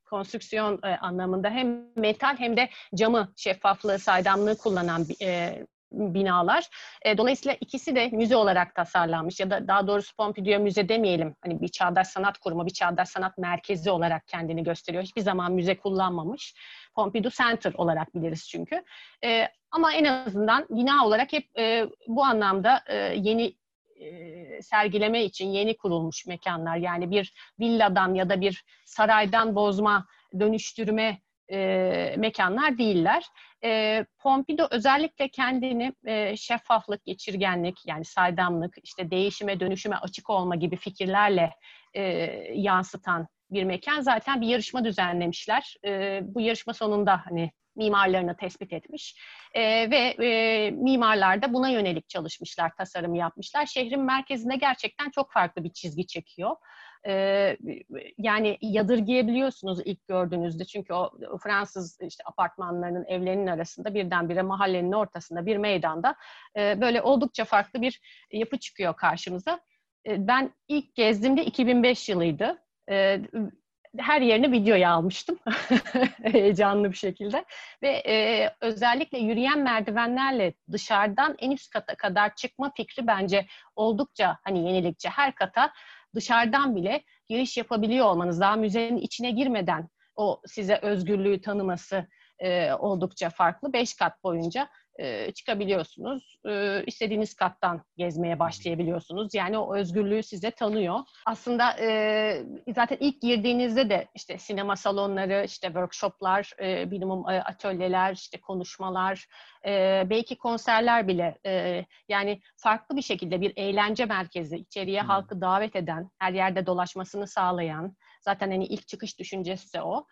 konstrüksiyon e, anlamında hem metal hem de camı şeffaflığı, saydamlığı kullanan e, binalar. E, dolayısıyla ikisi de müze olarak tasarlanmış ya da daha doğrusu Pompidou müze demeyelim. Hani bir çağdaş sanat kurumu, bir çağdaş sanat merkezi olarak kendini gösteriyor. Hiçbir zaman müze kullanmamış. Pompidou Center olarak biliriz çünkü. E, ama en azından bina olarak hep e, bu anlamda e, yeni e, sergileme için yeni kurulmuş mekanlar. Yani bir villadan ya da bir saraydan bozma, dönüştürme e, mekanlar değiller. E, Pompidou özellikle kendini e, şeffaflık, geçirgenlik yani saydamlık, işte değişime, dönüşüme açık olma gibi fikirlerle e, yansıtan bir mekan. Zaten bir yarışma düzenlemişler. E, bu yarışma sonunda hani mimarlarını tespit etmiş e, ve e, mimarlar da buna yönelik çalışmışlar, tasarım yapmışlar. Şehrin merkezinde gerçekten çok farklı bir çizgi çekiyor. E, yani yadırgayabiliyorsunuz ilk gördüğünüzde çünkü o Fransız işte apartmanlarının evlerinin arasında birdenbire mahallenin ortasında bir meydanda e, böyle oldukça farklı bir yapı çıkıyor karşımıza. E, ben ilk gezdiğimde 2005 yılıydı. E, her yerini videoya almıştım heyecanlı bir şekilde ve e, özellikle yürüyen merdivenlerle dışarıdan en üst kata kadar çıkma fikri bence oldukça hani yenilikçi her kata dışarıdan bile giriş yapabiliyor olmanız daha müzenin içine girmeden o size özgürlüğü tanıması e, oldukça farklı. Beş kat boyunca e, çıkabiliyorsunuz. E, istediğiniz kattan gezmeye başlayabiliyorsunuz. Yani o özgürlüğü size tanıyor. Aslında e, zaten ilk girdiğinizde de işte sinema salonları, işte workshoplar, e, minimum atölyeler, işte konuşmalar, belki konserler bile yani farklı bir şekilde bir eğlence merkezi, içeriye hmm. halkı davet eden, her yerde dolaşmasını sağlayan, zaten hani ilk çıkış düşüncesi de o.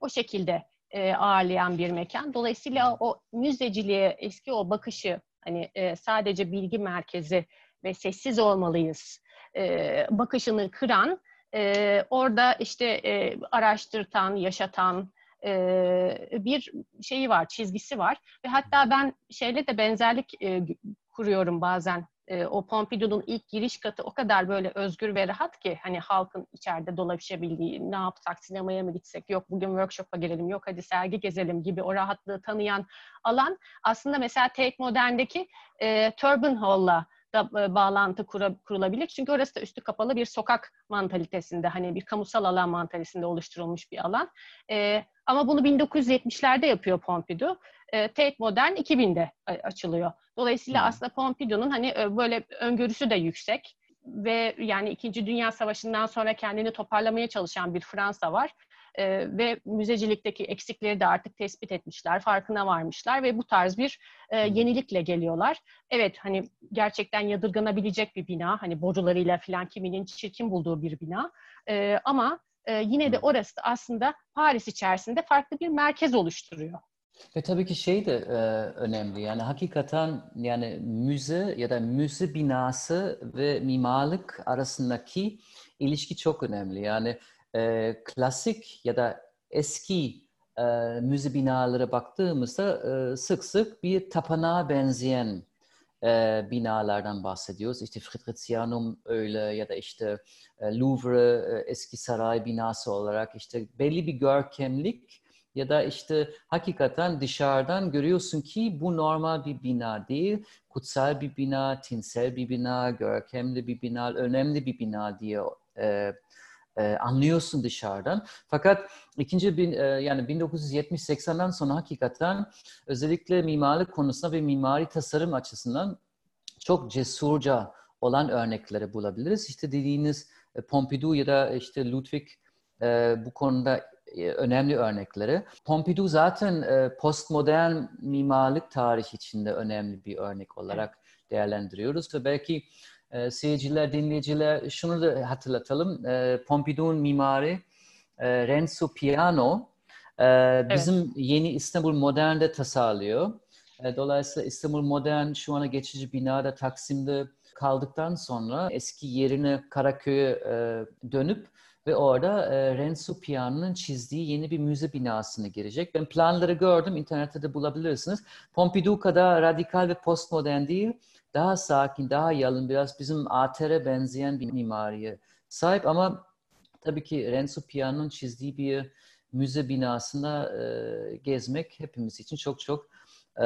o şekilde e, ağırlayan bir mekan. Dolayısıyla o müzeciliğe eski o bakışı hani e, sadece bilgi merkezi ve sessiz olmalıyız e, bakışını kıran e, orada işte e, araştırtan, yaşatan e, bir şeyi var, çizgisi var. Ve hatta ben şeyle de benzerlik e, kuruyorum bazen e, o Pompidou'nun ilk giriş katı o kadar böyle özgür ve rahat ki hani halkın içeride dolaşabildiği ne yapsak sinemaya mı gitsek yok bugün workshop'a girelim yok hadi sergi gezelim gibi o rahatlığı tanıyan alan aslında mesela Tate Modern'deki e, Turban Hall'la da e, bağlantı kura, kurulabilir. Çünkü orası da üstü kapalı bir sokak mantalitesinde hani bir kamusal alan mantalitesinde oluşturulmuş bir alan. E, ama bunu 1970'lerde yapıyor Pompidou. E, Tate Modern 2000'de açılıyor. Dolayısıyla hmm. aslında Pompidou'nun hani e, böyle öngörüsü de yüksek ve yani İkinci Dünya Savaşı'ndan sonra kendini toparlamaya çalışan bir Fransa var. E, ve müzecilikteki eksikleri de artık tespit etmişler, farkına varmışlar ve bu tarz bir e, yenilikle geliyorlar. Evet hani gerçekten yadırganabilecek bir bina, hani borularıyla falan kiminin çirkin bulduğu bir bina e, ama e, yine de orası da aslında Paris içerisinde farklı bir merkez oluşturuyor. Ve tabii ki şey de e, önemli yani hakikaten yani müze ya da müze binası ve mimarlık arasındaki ilişki çok önemli. Yani e, klasik ya da eski e, müze binalara baktığımızda e, sık sık bir tapınağa benzeyen e, binalardan bahsediyoruz. İşte Fritricianum öyle ya da işte e, Louvre e, eski saray binası olarak işte belli bir görkemlik ya da işte hakikaten dışarıdan görüyorsun ki bu normal bir bina değil, kutsal bir bina, tinsel bir bina, görkemli bir bina, önemli bir bina diye e, e, anlıyorsun dışarıdan. Fakat ikinci bin, e, yani 1970-80'den sonra hakikaten özellikle mimarlık konusunda ve mimari tasarım açısından çok cesurca olan örnekleri bulabiliriz. İşte dediğiniz e, Pompidou ya da işte Ludwig e, bu konuda önemli örnekleri. Pompidou zaten e, postmodern mimarlık tarihi içinde önemli bir örnek olarak değerlendiriyoruz ve belki e, seyirciler, dinleyiciler şunu da hatırlatalım. E, Pompidou'nun mimari e, Renzo Piano e, bizim evet. yeni İstanbul Modern'de tasarlıyor. E, dolayısıyla İstanbul Modern şu ana geçici binada Taksim'de kaldıktan sonra eski yerine Karaköy'e e, dönüp ve orada e, Renzo Piano'nun çizdiği yeni bir müze binasına girecek. Ben planları gördüm, internette de bulabilirsiniz. Pompidou kadar radikal ve postmodern değil, daha sakin, daha yalın, biraz bizim ATR'e benzeyen bir mimariye sahip ama tabii ki Renzo Piano'nun çizdiği bir müze binasında e, gezmek hepimiz için çok çok e,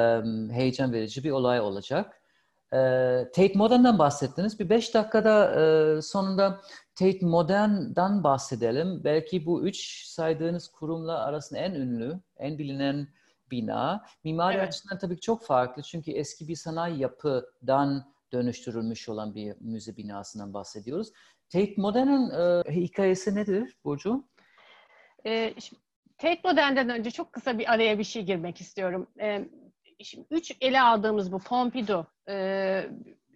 heyecan verici bir olay olacak. E, Tate Modern'dan bahsettiniz. Bir beş dakikada e, sonunda Tate Modern'dan bahsedelim. Belki bu üç saydığınız kurumla arasında en ünlü, en bilinen bina. Mimari evet. açısından tabii ki çok farklı. Çünkü eski bir sanayi yapıdan dönüştürülmüş olan bir müze binasından bahsediyoruz. Tate Modern'ın e, hikayesi nedir Burcu? E, Tate Modern'den önce çok kısa bir araya bir şey girmek istiyorum. E, şimdi üç ele aldığımız bu Pompidou, e,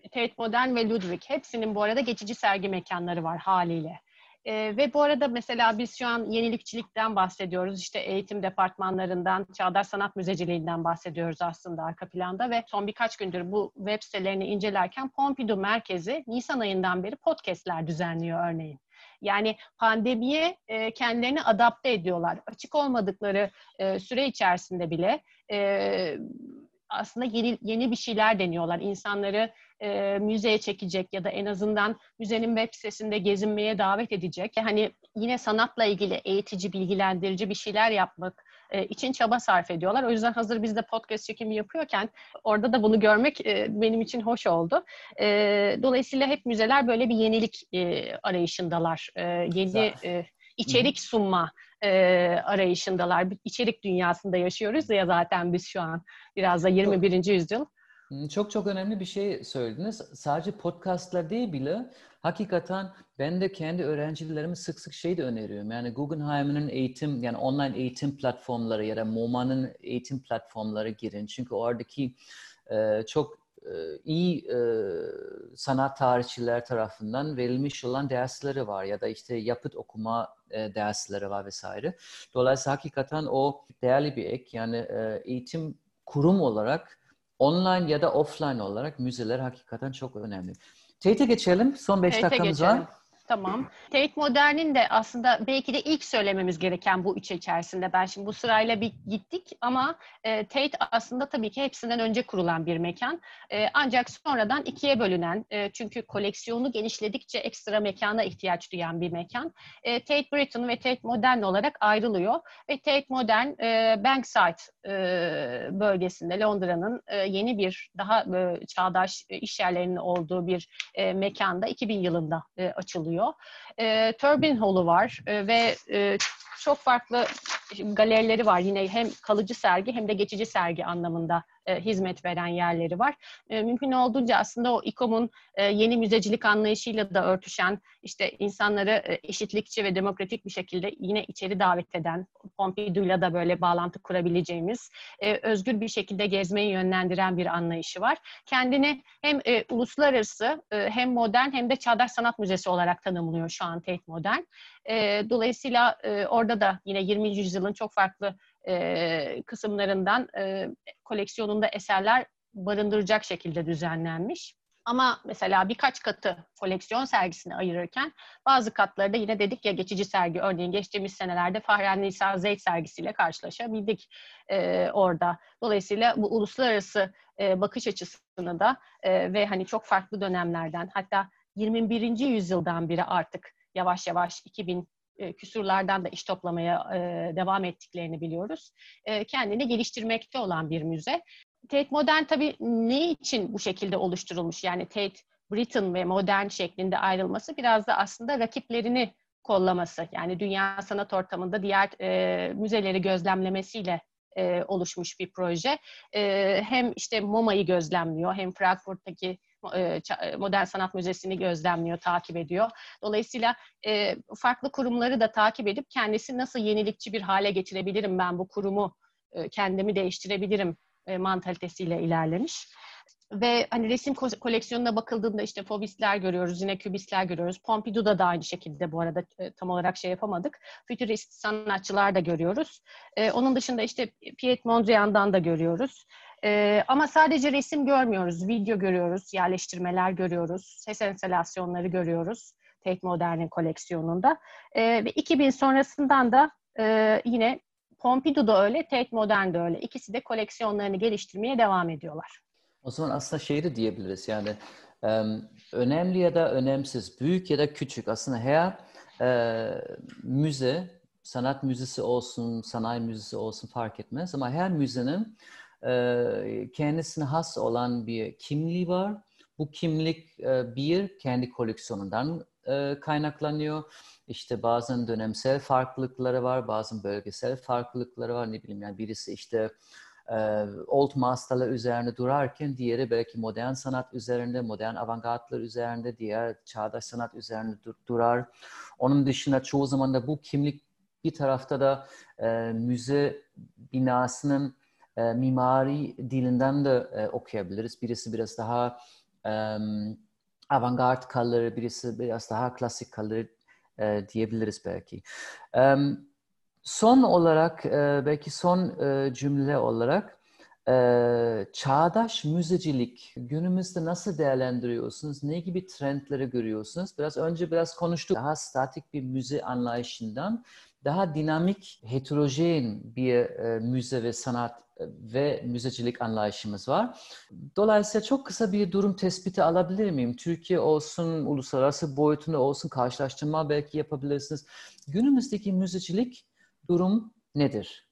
Tate Modern ve Ludwig hepsinin bu arada geçici sergi mekanları var haliyle. E, ve bu arada mesela biz şu an yenilikçilikten bahsediyoruz. İşte eğitim departmanlarından, çağdaş sanat müzeciliğinden bahsediyoruz aslında arka planda ve son birkaç gündür bu web sitelerini incelerken Pompidou Merkezi Nisan ayından beri podcastler düzenliyor örneğin. Yani pandemiye e, kendilerini adapte ediyorlar. Açık olmadıkları e, süre içerisinde bile e, aslında yeni yeni bir şeyler deniyorlar. İnsanları e, müzeye çekecek ya da en azından müzenin web sitesinde gezinmeye davet edecek. Hani yine sanatla ilgili eğitici, bilgilendirici bir şeyler yapmak e, için çaba sarf ediyorlar. O yüzden hazır biz de podcast çekimi yapıyorken orada da bunu görmek e, benim için hoş oldu. E, dolayısıyla hep müzeler böyle bir yenilik e, arayışındalar. E, yeni e, içerik sunma e, arayışındalar. İçerik dünyasında yaşıyoruz ya zaten biz şu an biraz da 21. yüzyıl. Çok çok önemli bir şey söylediniz. Sadece podcastlar değil bile hakikaten ben de kendi öğrencilerime sık sık şey de öneriyorum. Yani Guggenheim'in eğitim yani online eğitim platformları ya da MoMA'nın eğitim platformları girin. Çünkü oradaki e, çok iyi e, sanat tarihçiler tarafından verilmiş olan dersleri var ya da işte yapıt okuma e, dersleri var vesaire. Dolayısıyla hakikaten o değerli bir ek yani e, eğitim kurum olarak online ya da offline olarak müzeler hakikaten çok önemli. Tate'e geçelim. Son 5 dakikamız geçelim. var. Tamam. Tate Modern'in de aslında belki de ilk söylememiz gereken bu üç içerisinde. Ben şimdi bu sırayla bir gittik ama e, Tate aslında tabii ki hepsinden önce kurulan bir mekan. E, ancak sonradan ikiye bölünen, e, çünkü koleksiyonu genişledikçe ekstra mekana ihtiyaç duyan bir mekan. E, Tate Britain ve Tate Modern olarak ayrılıyor. Ve Tate Modern, e, Bankside e, bölgesinde Londra'nın e, yeni bir daha e, çağdaş e, iş yerlerinin olduğu bir e, mekanda 2000 yılında e, açılıyor oluyor. E, Turbine Hall'u var e, ve e, çok farklı galerileri var. Yine hem kalıcı sergi hem de geçici sergi anlamında e, hizmet veren yerleri var. E, mümkün olduğunca aslında o İKOM'un e, yeni müzecilik anlayışıyla da örtüşen, işte insanları eşitlikçi ve demokratik bir şekilde yine içeri davet eden, Pompidou'yla da böyle bağlantı kurabileceğimiz, özgür bir şekilde gezmeyi yönlendiren bir anlayışı var. Kendini hem uluslararası hem modern hem de çağdaş sanat müzesi olarak tanımlıyor şu an Tate Modern. Dolayısıyla orada da yine 20. yüzyılın çok farklı e, kısımlarından e, koleksiyonunda eserler barındıracak şekilde düzenlenmiş. Ama mesela birkaç katı koleksiyon sergisini ayırırken bazı katları da yine dedik ya geçici sergi. Örneğin geçtiğimiz senelerde Fahren Nisa Zeyd sergisiyle karşılaşabildik e, orada. Dolayısıyla bu uluslararası e, bakış açısını da e, ve hani çok farklı dönemlerden hatta 21. yüzyıldan biri artık yavaş yavaş 2000 e, küsurlardan da iş toplamaya e, devam ettiklerini biliyoruz. E, kendini geliştirmekte olan bir müze. Tate Modern tabii ne için bu şekilde oluşturulmuş? Yani Tate Britain ve Modern şeklinde ayrılması biraz da aslında rakiplerini kollaması. Yani dünya sanat ortamında diğer e, müzeleri gözlemlemesiyle oluşmuş bir proje. Hem işte MoMA'yı gözlemliyor hem Frankfurt'taki Modern Sanat Müzesi'ni gözlemliyor, takip ediyor. Dolayısıyla e, farklı kurumları da takip edip kendisi nasıl yenilikçi bir hale getirebilirim ben bu kurumu, kendimi değiştirebilirim mantalitesiyle ilerlemiş. Ve hani resim koleksiyonuna bakıldığında işte fobistler görüyoruz, yine kübistler görüyoruz. Pompidou'da da aynı şekilde bu arada tam olarak şey yapamadık. Fütürist sanatçılar da görüyoruz. onun dışında işte Piet Mondrian'dan da görüyoruz. Ee, ama sadece resim görmüyoruz, video görüyoruz, yerleştirmeler görüyoruz, ses enstalasyonları görüyoruz. Tate Modern'in koleksiyonunda. E, ve 2000 sonrasından da e, yine Pompidou da öyle, Tate Modern de öyle. İkisi de koleksiyonlarını geliştirmeye devam ediyorlar. O zaman aslında şey de diyebiliriz yani önemli ya da önemsiz, büyük ya da küçük aslında her e, müze, sanat müzesi olsun, sanayi müzesi olsun fark etmez ama her müzenin kendisine has olan bir kimliği var. Bu kimlik e, bir kendi koleksiyonundan e, kaynaklanıyor. İşte bazen dönemsel farklılıkları var, bazen bölgesel farklılıkları var. Ne bileyim yani birisi işte e, old masterlar üzerinde durarken diğeri belki modern sanat üzerinde, modern avantgardlar üzerinde, diğer çağdaş sanat üzerinde dur- durar. Onun dışında çoğu zaman da bu kimlik bir tarafta da e, müze binasının e, mimari dilinden de e, okuyabiliriz. Birisi biraz daha e, avantgard kalır, birisi biraz daha klasik kalır e, diyebiliriz belki. E, son olarak, e, belki son e, cümle olarak e, çağdaş müzecilik günümüzde nasıl değerlendiriyorsunuz? Ne gibi trendleri görüyorsunuz? Biraz önce biraz konuştuk. Daha statik bir müze anlayışından daha dinamik, heterojen bir e, müze ve sanat ve müzecilik anlayışımız var. Dolayısıyla çok kısa bir durum tespiti alabilir miyim? Türkiye olsun, uluslararası boyutunda olsun karşılaştırma belki yapabilirsiniz. Günümüzdeki müzecilik durum nedir?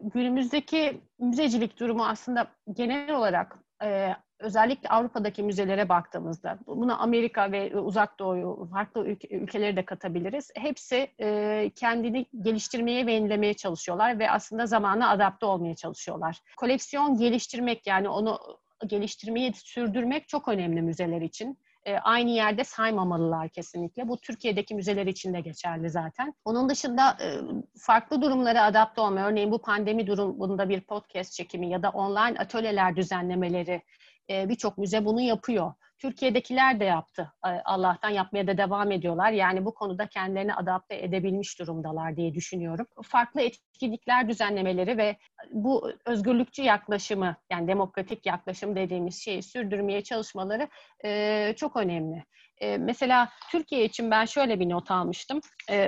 Günümüzdeki müzecilik durumu aslında genel olarak e, özellikle Avrupa'daki müzelere baktığımızda, buna Amerika ve Uzak Doğu'yu, farklı ülke, ülkeleri de katabiliriz. Hepsi e, kendini geliştirmeye ve yenilemeye çalışıyorlar ve aslında zamana adapte olmaya çalışıyorlar. Koleksiyon geliştirmek yani onu geliştirmeyi sürdürmek çok önemli müzeler için e, aynı yerde saymamalılar kesinlikle. Bu Türkiye'deki müzeler için de geçerli zaten. Onun dışında e, farklı durumlara adapte olma, örneğin bu pandemi durumunda bir podcast çekimi ya da online atölyeler düzenlemeleri e, birçok müze bunu yapıyor. Türkiye'dekiler de yaptı. E, Allah'tan yapmaya da devam ediyorlar. Yani bu konuda kendilerini adapte edebilmiş durumdalar diye düşünüyorum. Farklı etkinlikler düzenlemeleri ve bu özgürlükçü yaklaşımı yani demokratik yaklaşım dediğimiz şeyi sürdürmeye çalışmaları e, çok önemli. Mesela Türkiye için ben şöyle bir not almıştım.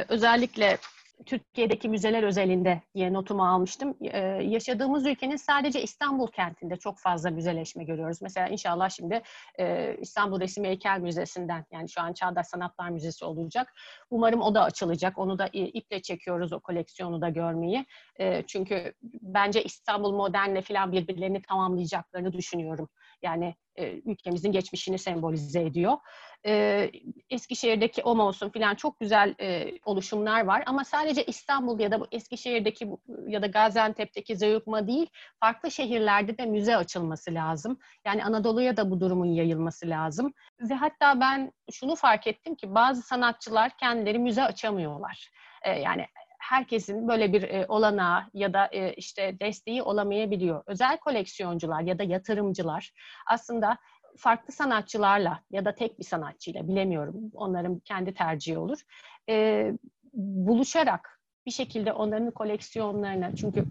Özellikle Türkiye'deki müzeler özelinde diye notumu almıştım. Ee, yaşadığımız ülkenin sadece İstanbul kentinde çok fazla müzeleşme görüyoruz. Mesela inşallah şimdi e, İstanbul Resim Heykel Müzesi'nden yani şu an Çağdaş Sanatlar Müzesi olacak. Umarım o da açılacak. Onu da iple çekiyoruz o koleksiyonu da görmeyi. E, çünkü bence İstanbul Modern'le falan birbirlerini tamamlayacaklarını düşünüyorum. Yani e, ülkemizin geçmişini sembolize ediyor. E, Eskişehir'deki OMA olsun filan çok güzel e, oluşumlar var ama sadece İstanbul ya da bu Eskişehir'deki ya da Gaziantep'teki Zeyukma değil, farklı şehirlerde de müze açılması lazım. Yani Anadolu'ya da bu durumun yayılması lazım. Ve hatta ben şunu fark ettim ki bazı sanatçılar kendileri müze açamıyorlar. Yani herkesin böyle bir e, olanağı ya da e, işte desteği olamayabiliyor. Özel koleksiyoncular ya da yatırımcılar aslında farklı sanatçılarla ya da tek bir sanatçıyla bilemiyorum onların kendi tercihi olur e, buluşarak bir şekilde onların koleksiyonlarına çünkü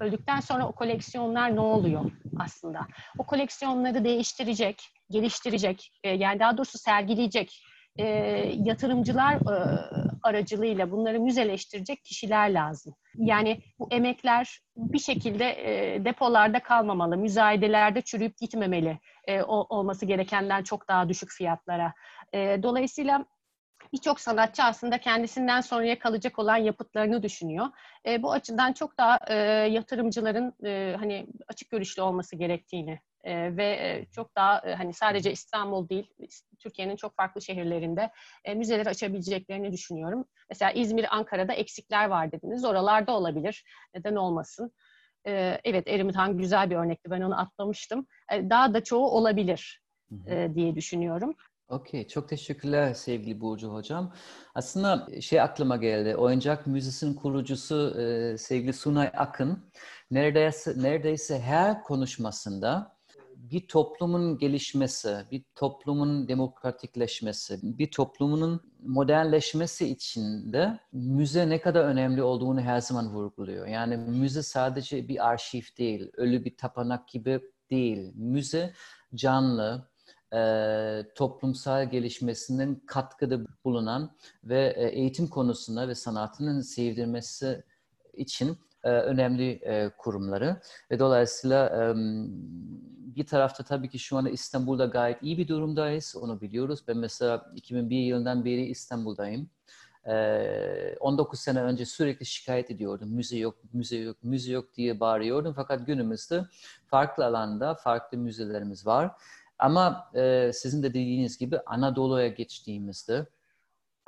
öldükten sonra o koleksiyonlar ne oluyor aslında? O koleksiyonları değiştirecek, geliştirecek, e, yani daha doğrusu sergileyecek e, yatırımcılar e, aracılığıyla bunları müzeleştirecek kişiler lazım. Yani bu emekler bir şekilde e, depolarda kalmamalı, müzayedelerde çürüyüp gitmemeli e, o, olması gerekenden çok daha düşük fiyatlara. E, dolayısıyla birçok sanatçı aslında kendisinden sonraya kalacak olan yapıtlarını düşünüyor. E, bu açıdan çok daha e, yatırımcıların e, hani açık görüşlü olması gerektiğini e, ve e, çok daha e, hani sadece İstanbul değil Türkiye'nin çok farklı şehirlerinde e, müzeleri açabileceklerini düşünüyorum. Mesela İzmir, Ankara'da eksikler var dediniz. Oralarda olabilir. Neden olmasın? E, evet Erimitan güzel bir örnekti. Ben onu atlamıştım. E, daha da çoğu olabilir e, diye düşünüyorum. Okey, çok teşekkürler sevgili Burcu Hocam. Aslında şey aklıma geldi, Oyuncak Müzesi'nin kurucusu e, sevgili Sunay Akın neredeyse, neredeyse her konuşmasında bir toplumun gelişmesi, bir toplumun demokratikleşmesi, bir toplumun modernleşmesi için de müze ne kadar önemli olduğunu her zaman vurguluyor. Yani müze sadece bir arşiv değil, ölü bir tapınak gibi değil. Müze canlı, e, toplumsal gelişmesinin katkıda bulunan ve e, eğitim konusunda ve sanatının sevdirmesi için önemli e, kurumları ve dolayısıyla e, bir tarafta tabii ki şu anda İstanbul'da gayet iyi bir durumdayız. Onu biliyoruz. Ben mesela 2001 yılından beri İstanbul'dayım. 19 sene önce sürekli şikayet ediyordum. Müze yok, müze yok, müze yok diye bağırıyordum. Fakat günümüzde farklı alanda farklı müzelerimiz var. Ama e, sizin de dediğiniz gibi Anadolu'ya geçtiğimizde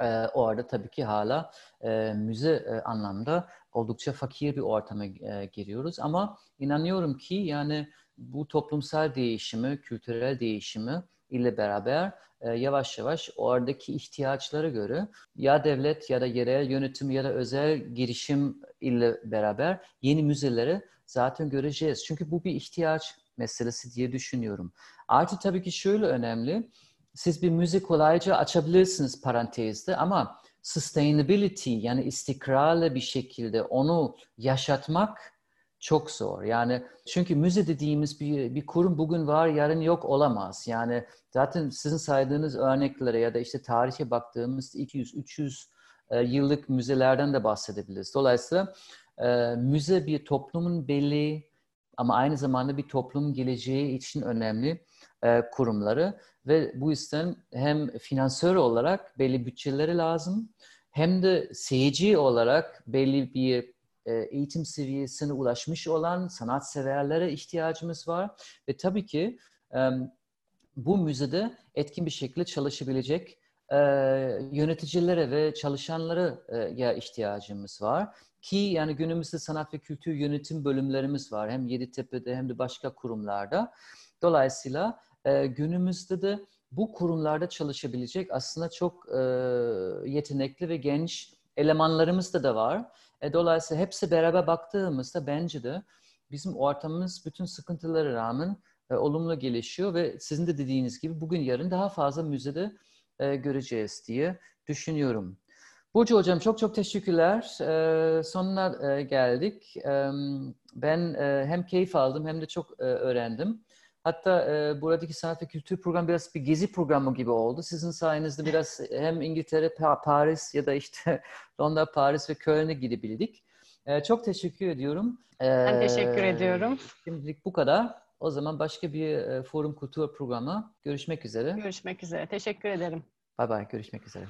e, orada tabii ki hala e, müze e, anlamda oldukça fakir bir ortama e, giriyoruz. Ama inanıyorum ki yani bu toplumsal değişimi, kültürel değişimi ile beraber e, yavaş yavaş oradaki ihtiyaçlara göre ya devlet ya da yerel yönetim ya da özel girişim ile beraber yeni müzeleri zaten göreceğiz. Çünkü bu bir ihtiyaç meselesi diye düşünüyorum. Artı tabii ki şöyle önemli. Siz bir müze kolayca açabilirsiniz parantezde ama sustainability yani istikrarlı bir şekilde onu yaşatmak çok zor. Yani çünkü müze dediğimiz bir, bir kurum bugün var, yarın yok olamaz. Yani zaten sizin saydığınız örneklere ya da işte tarihe baktığımız 200-300 e, yıllık müzelerden de bahsedebiliriz. Dolayısıyla e, müze bir toplumun belli ama aynı zamanda bir toplumun geleceği için önemli e, kurumları ve bu yüzden hem finansör olarak belli bütçeleri lazım hem de seyirci olarak belli bir e, eğitim seviyesine ulaşmış olan sanatseverlere ihtiyacımız var. Ve tabii ki bu müzede etkin bir şekilde çalışabilecek e, yöneticilere ve çalışanlara e, ya ihtiyacımız var. Ki yani günümüzde sanat ve kültür yönetim bölümlerimiz var. Hem Yeditepe'de hem de başka kurumlarda. Dolayısıyla günümüzde de bu kurumlarda çalışabilecek aslında çok yetenekli ve genç elemanlarımız da da var. E, dolayısıyla hepsi beraber baktığımızda bence de bizim ortamımız bütün sıkıntılara rağmen e, olumlu gelişiyor ve sizin de dediğiniz gibi bugün yarın daha fazla müzede e, göreceğiz diye düşünüyorum. Burcu Hocam çok çok teşekkürler. E, sonuna e, geldik. E, ben e, hem keyif aldım hem de çok e, öğrendim. Hatta e, buradaki sanat ve kültür programı biraz bir gezi programı gibi oldu. Sizin sayenizde biraz hem İngiltere, Paris ya da işte Londra, Paris ve Köln'e gidebildik. E, çok teşekkür ediyorum. E, ben teşekkür ediyorum. Şimdilik bu kadar. O zaman başka bir e, forum kültür programı görüşmek üzere. Görüşmek üzere. Teşekkür ederim. Bay bay. Görüşmek üzere.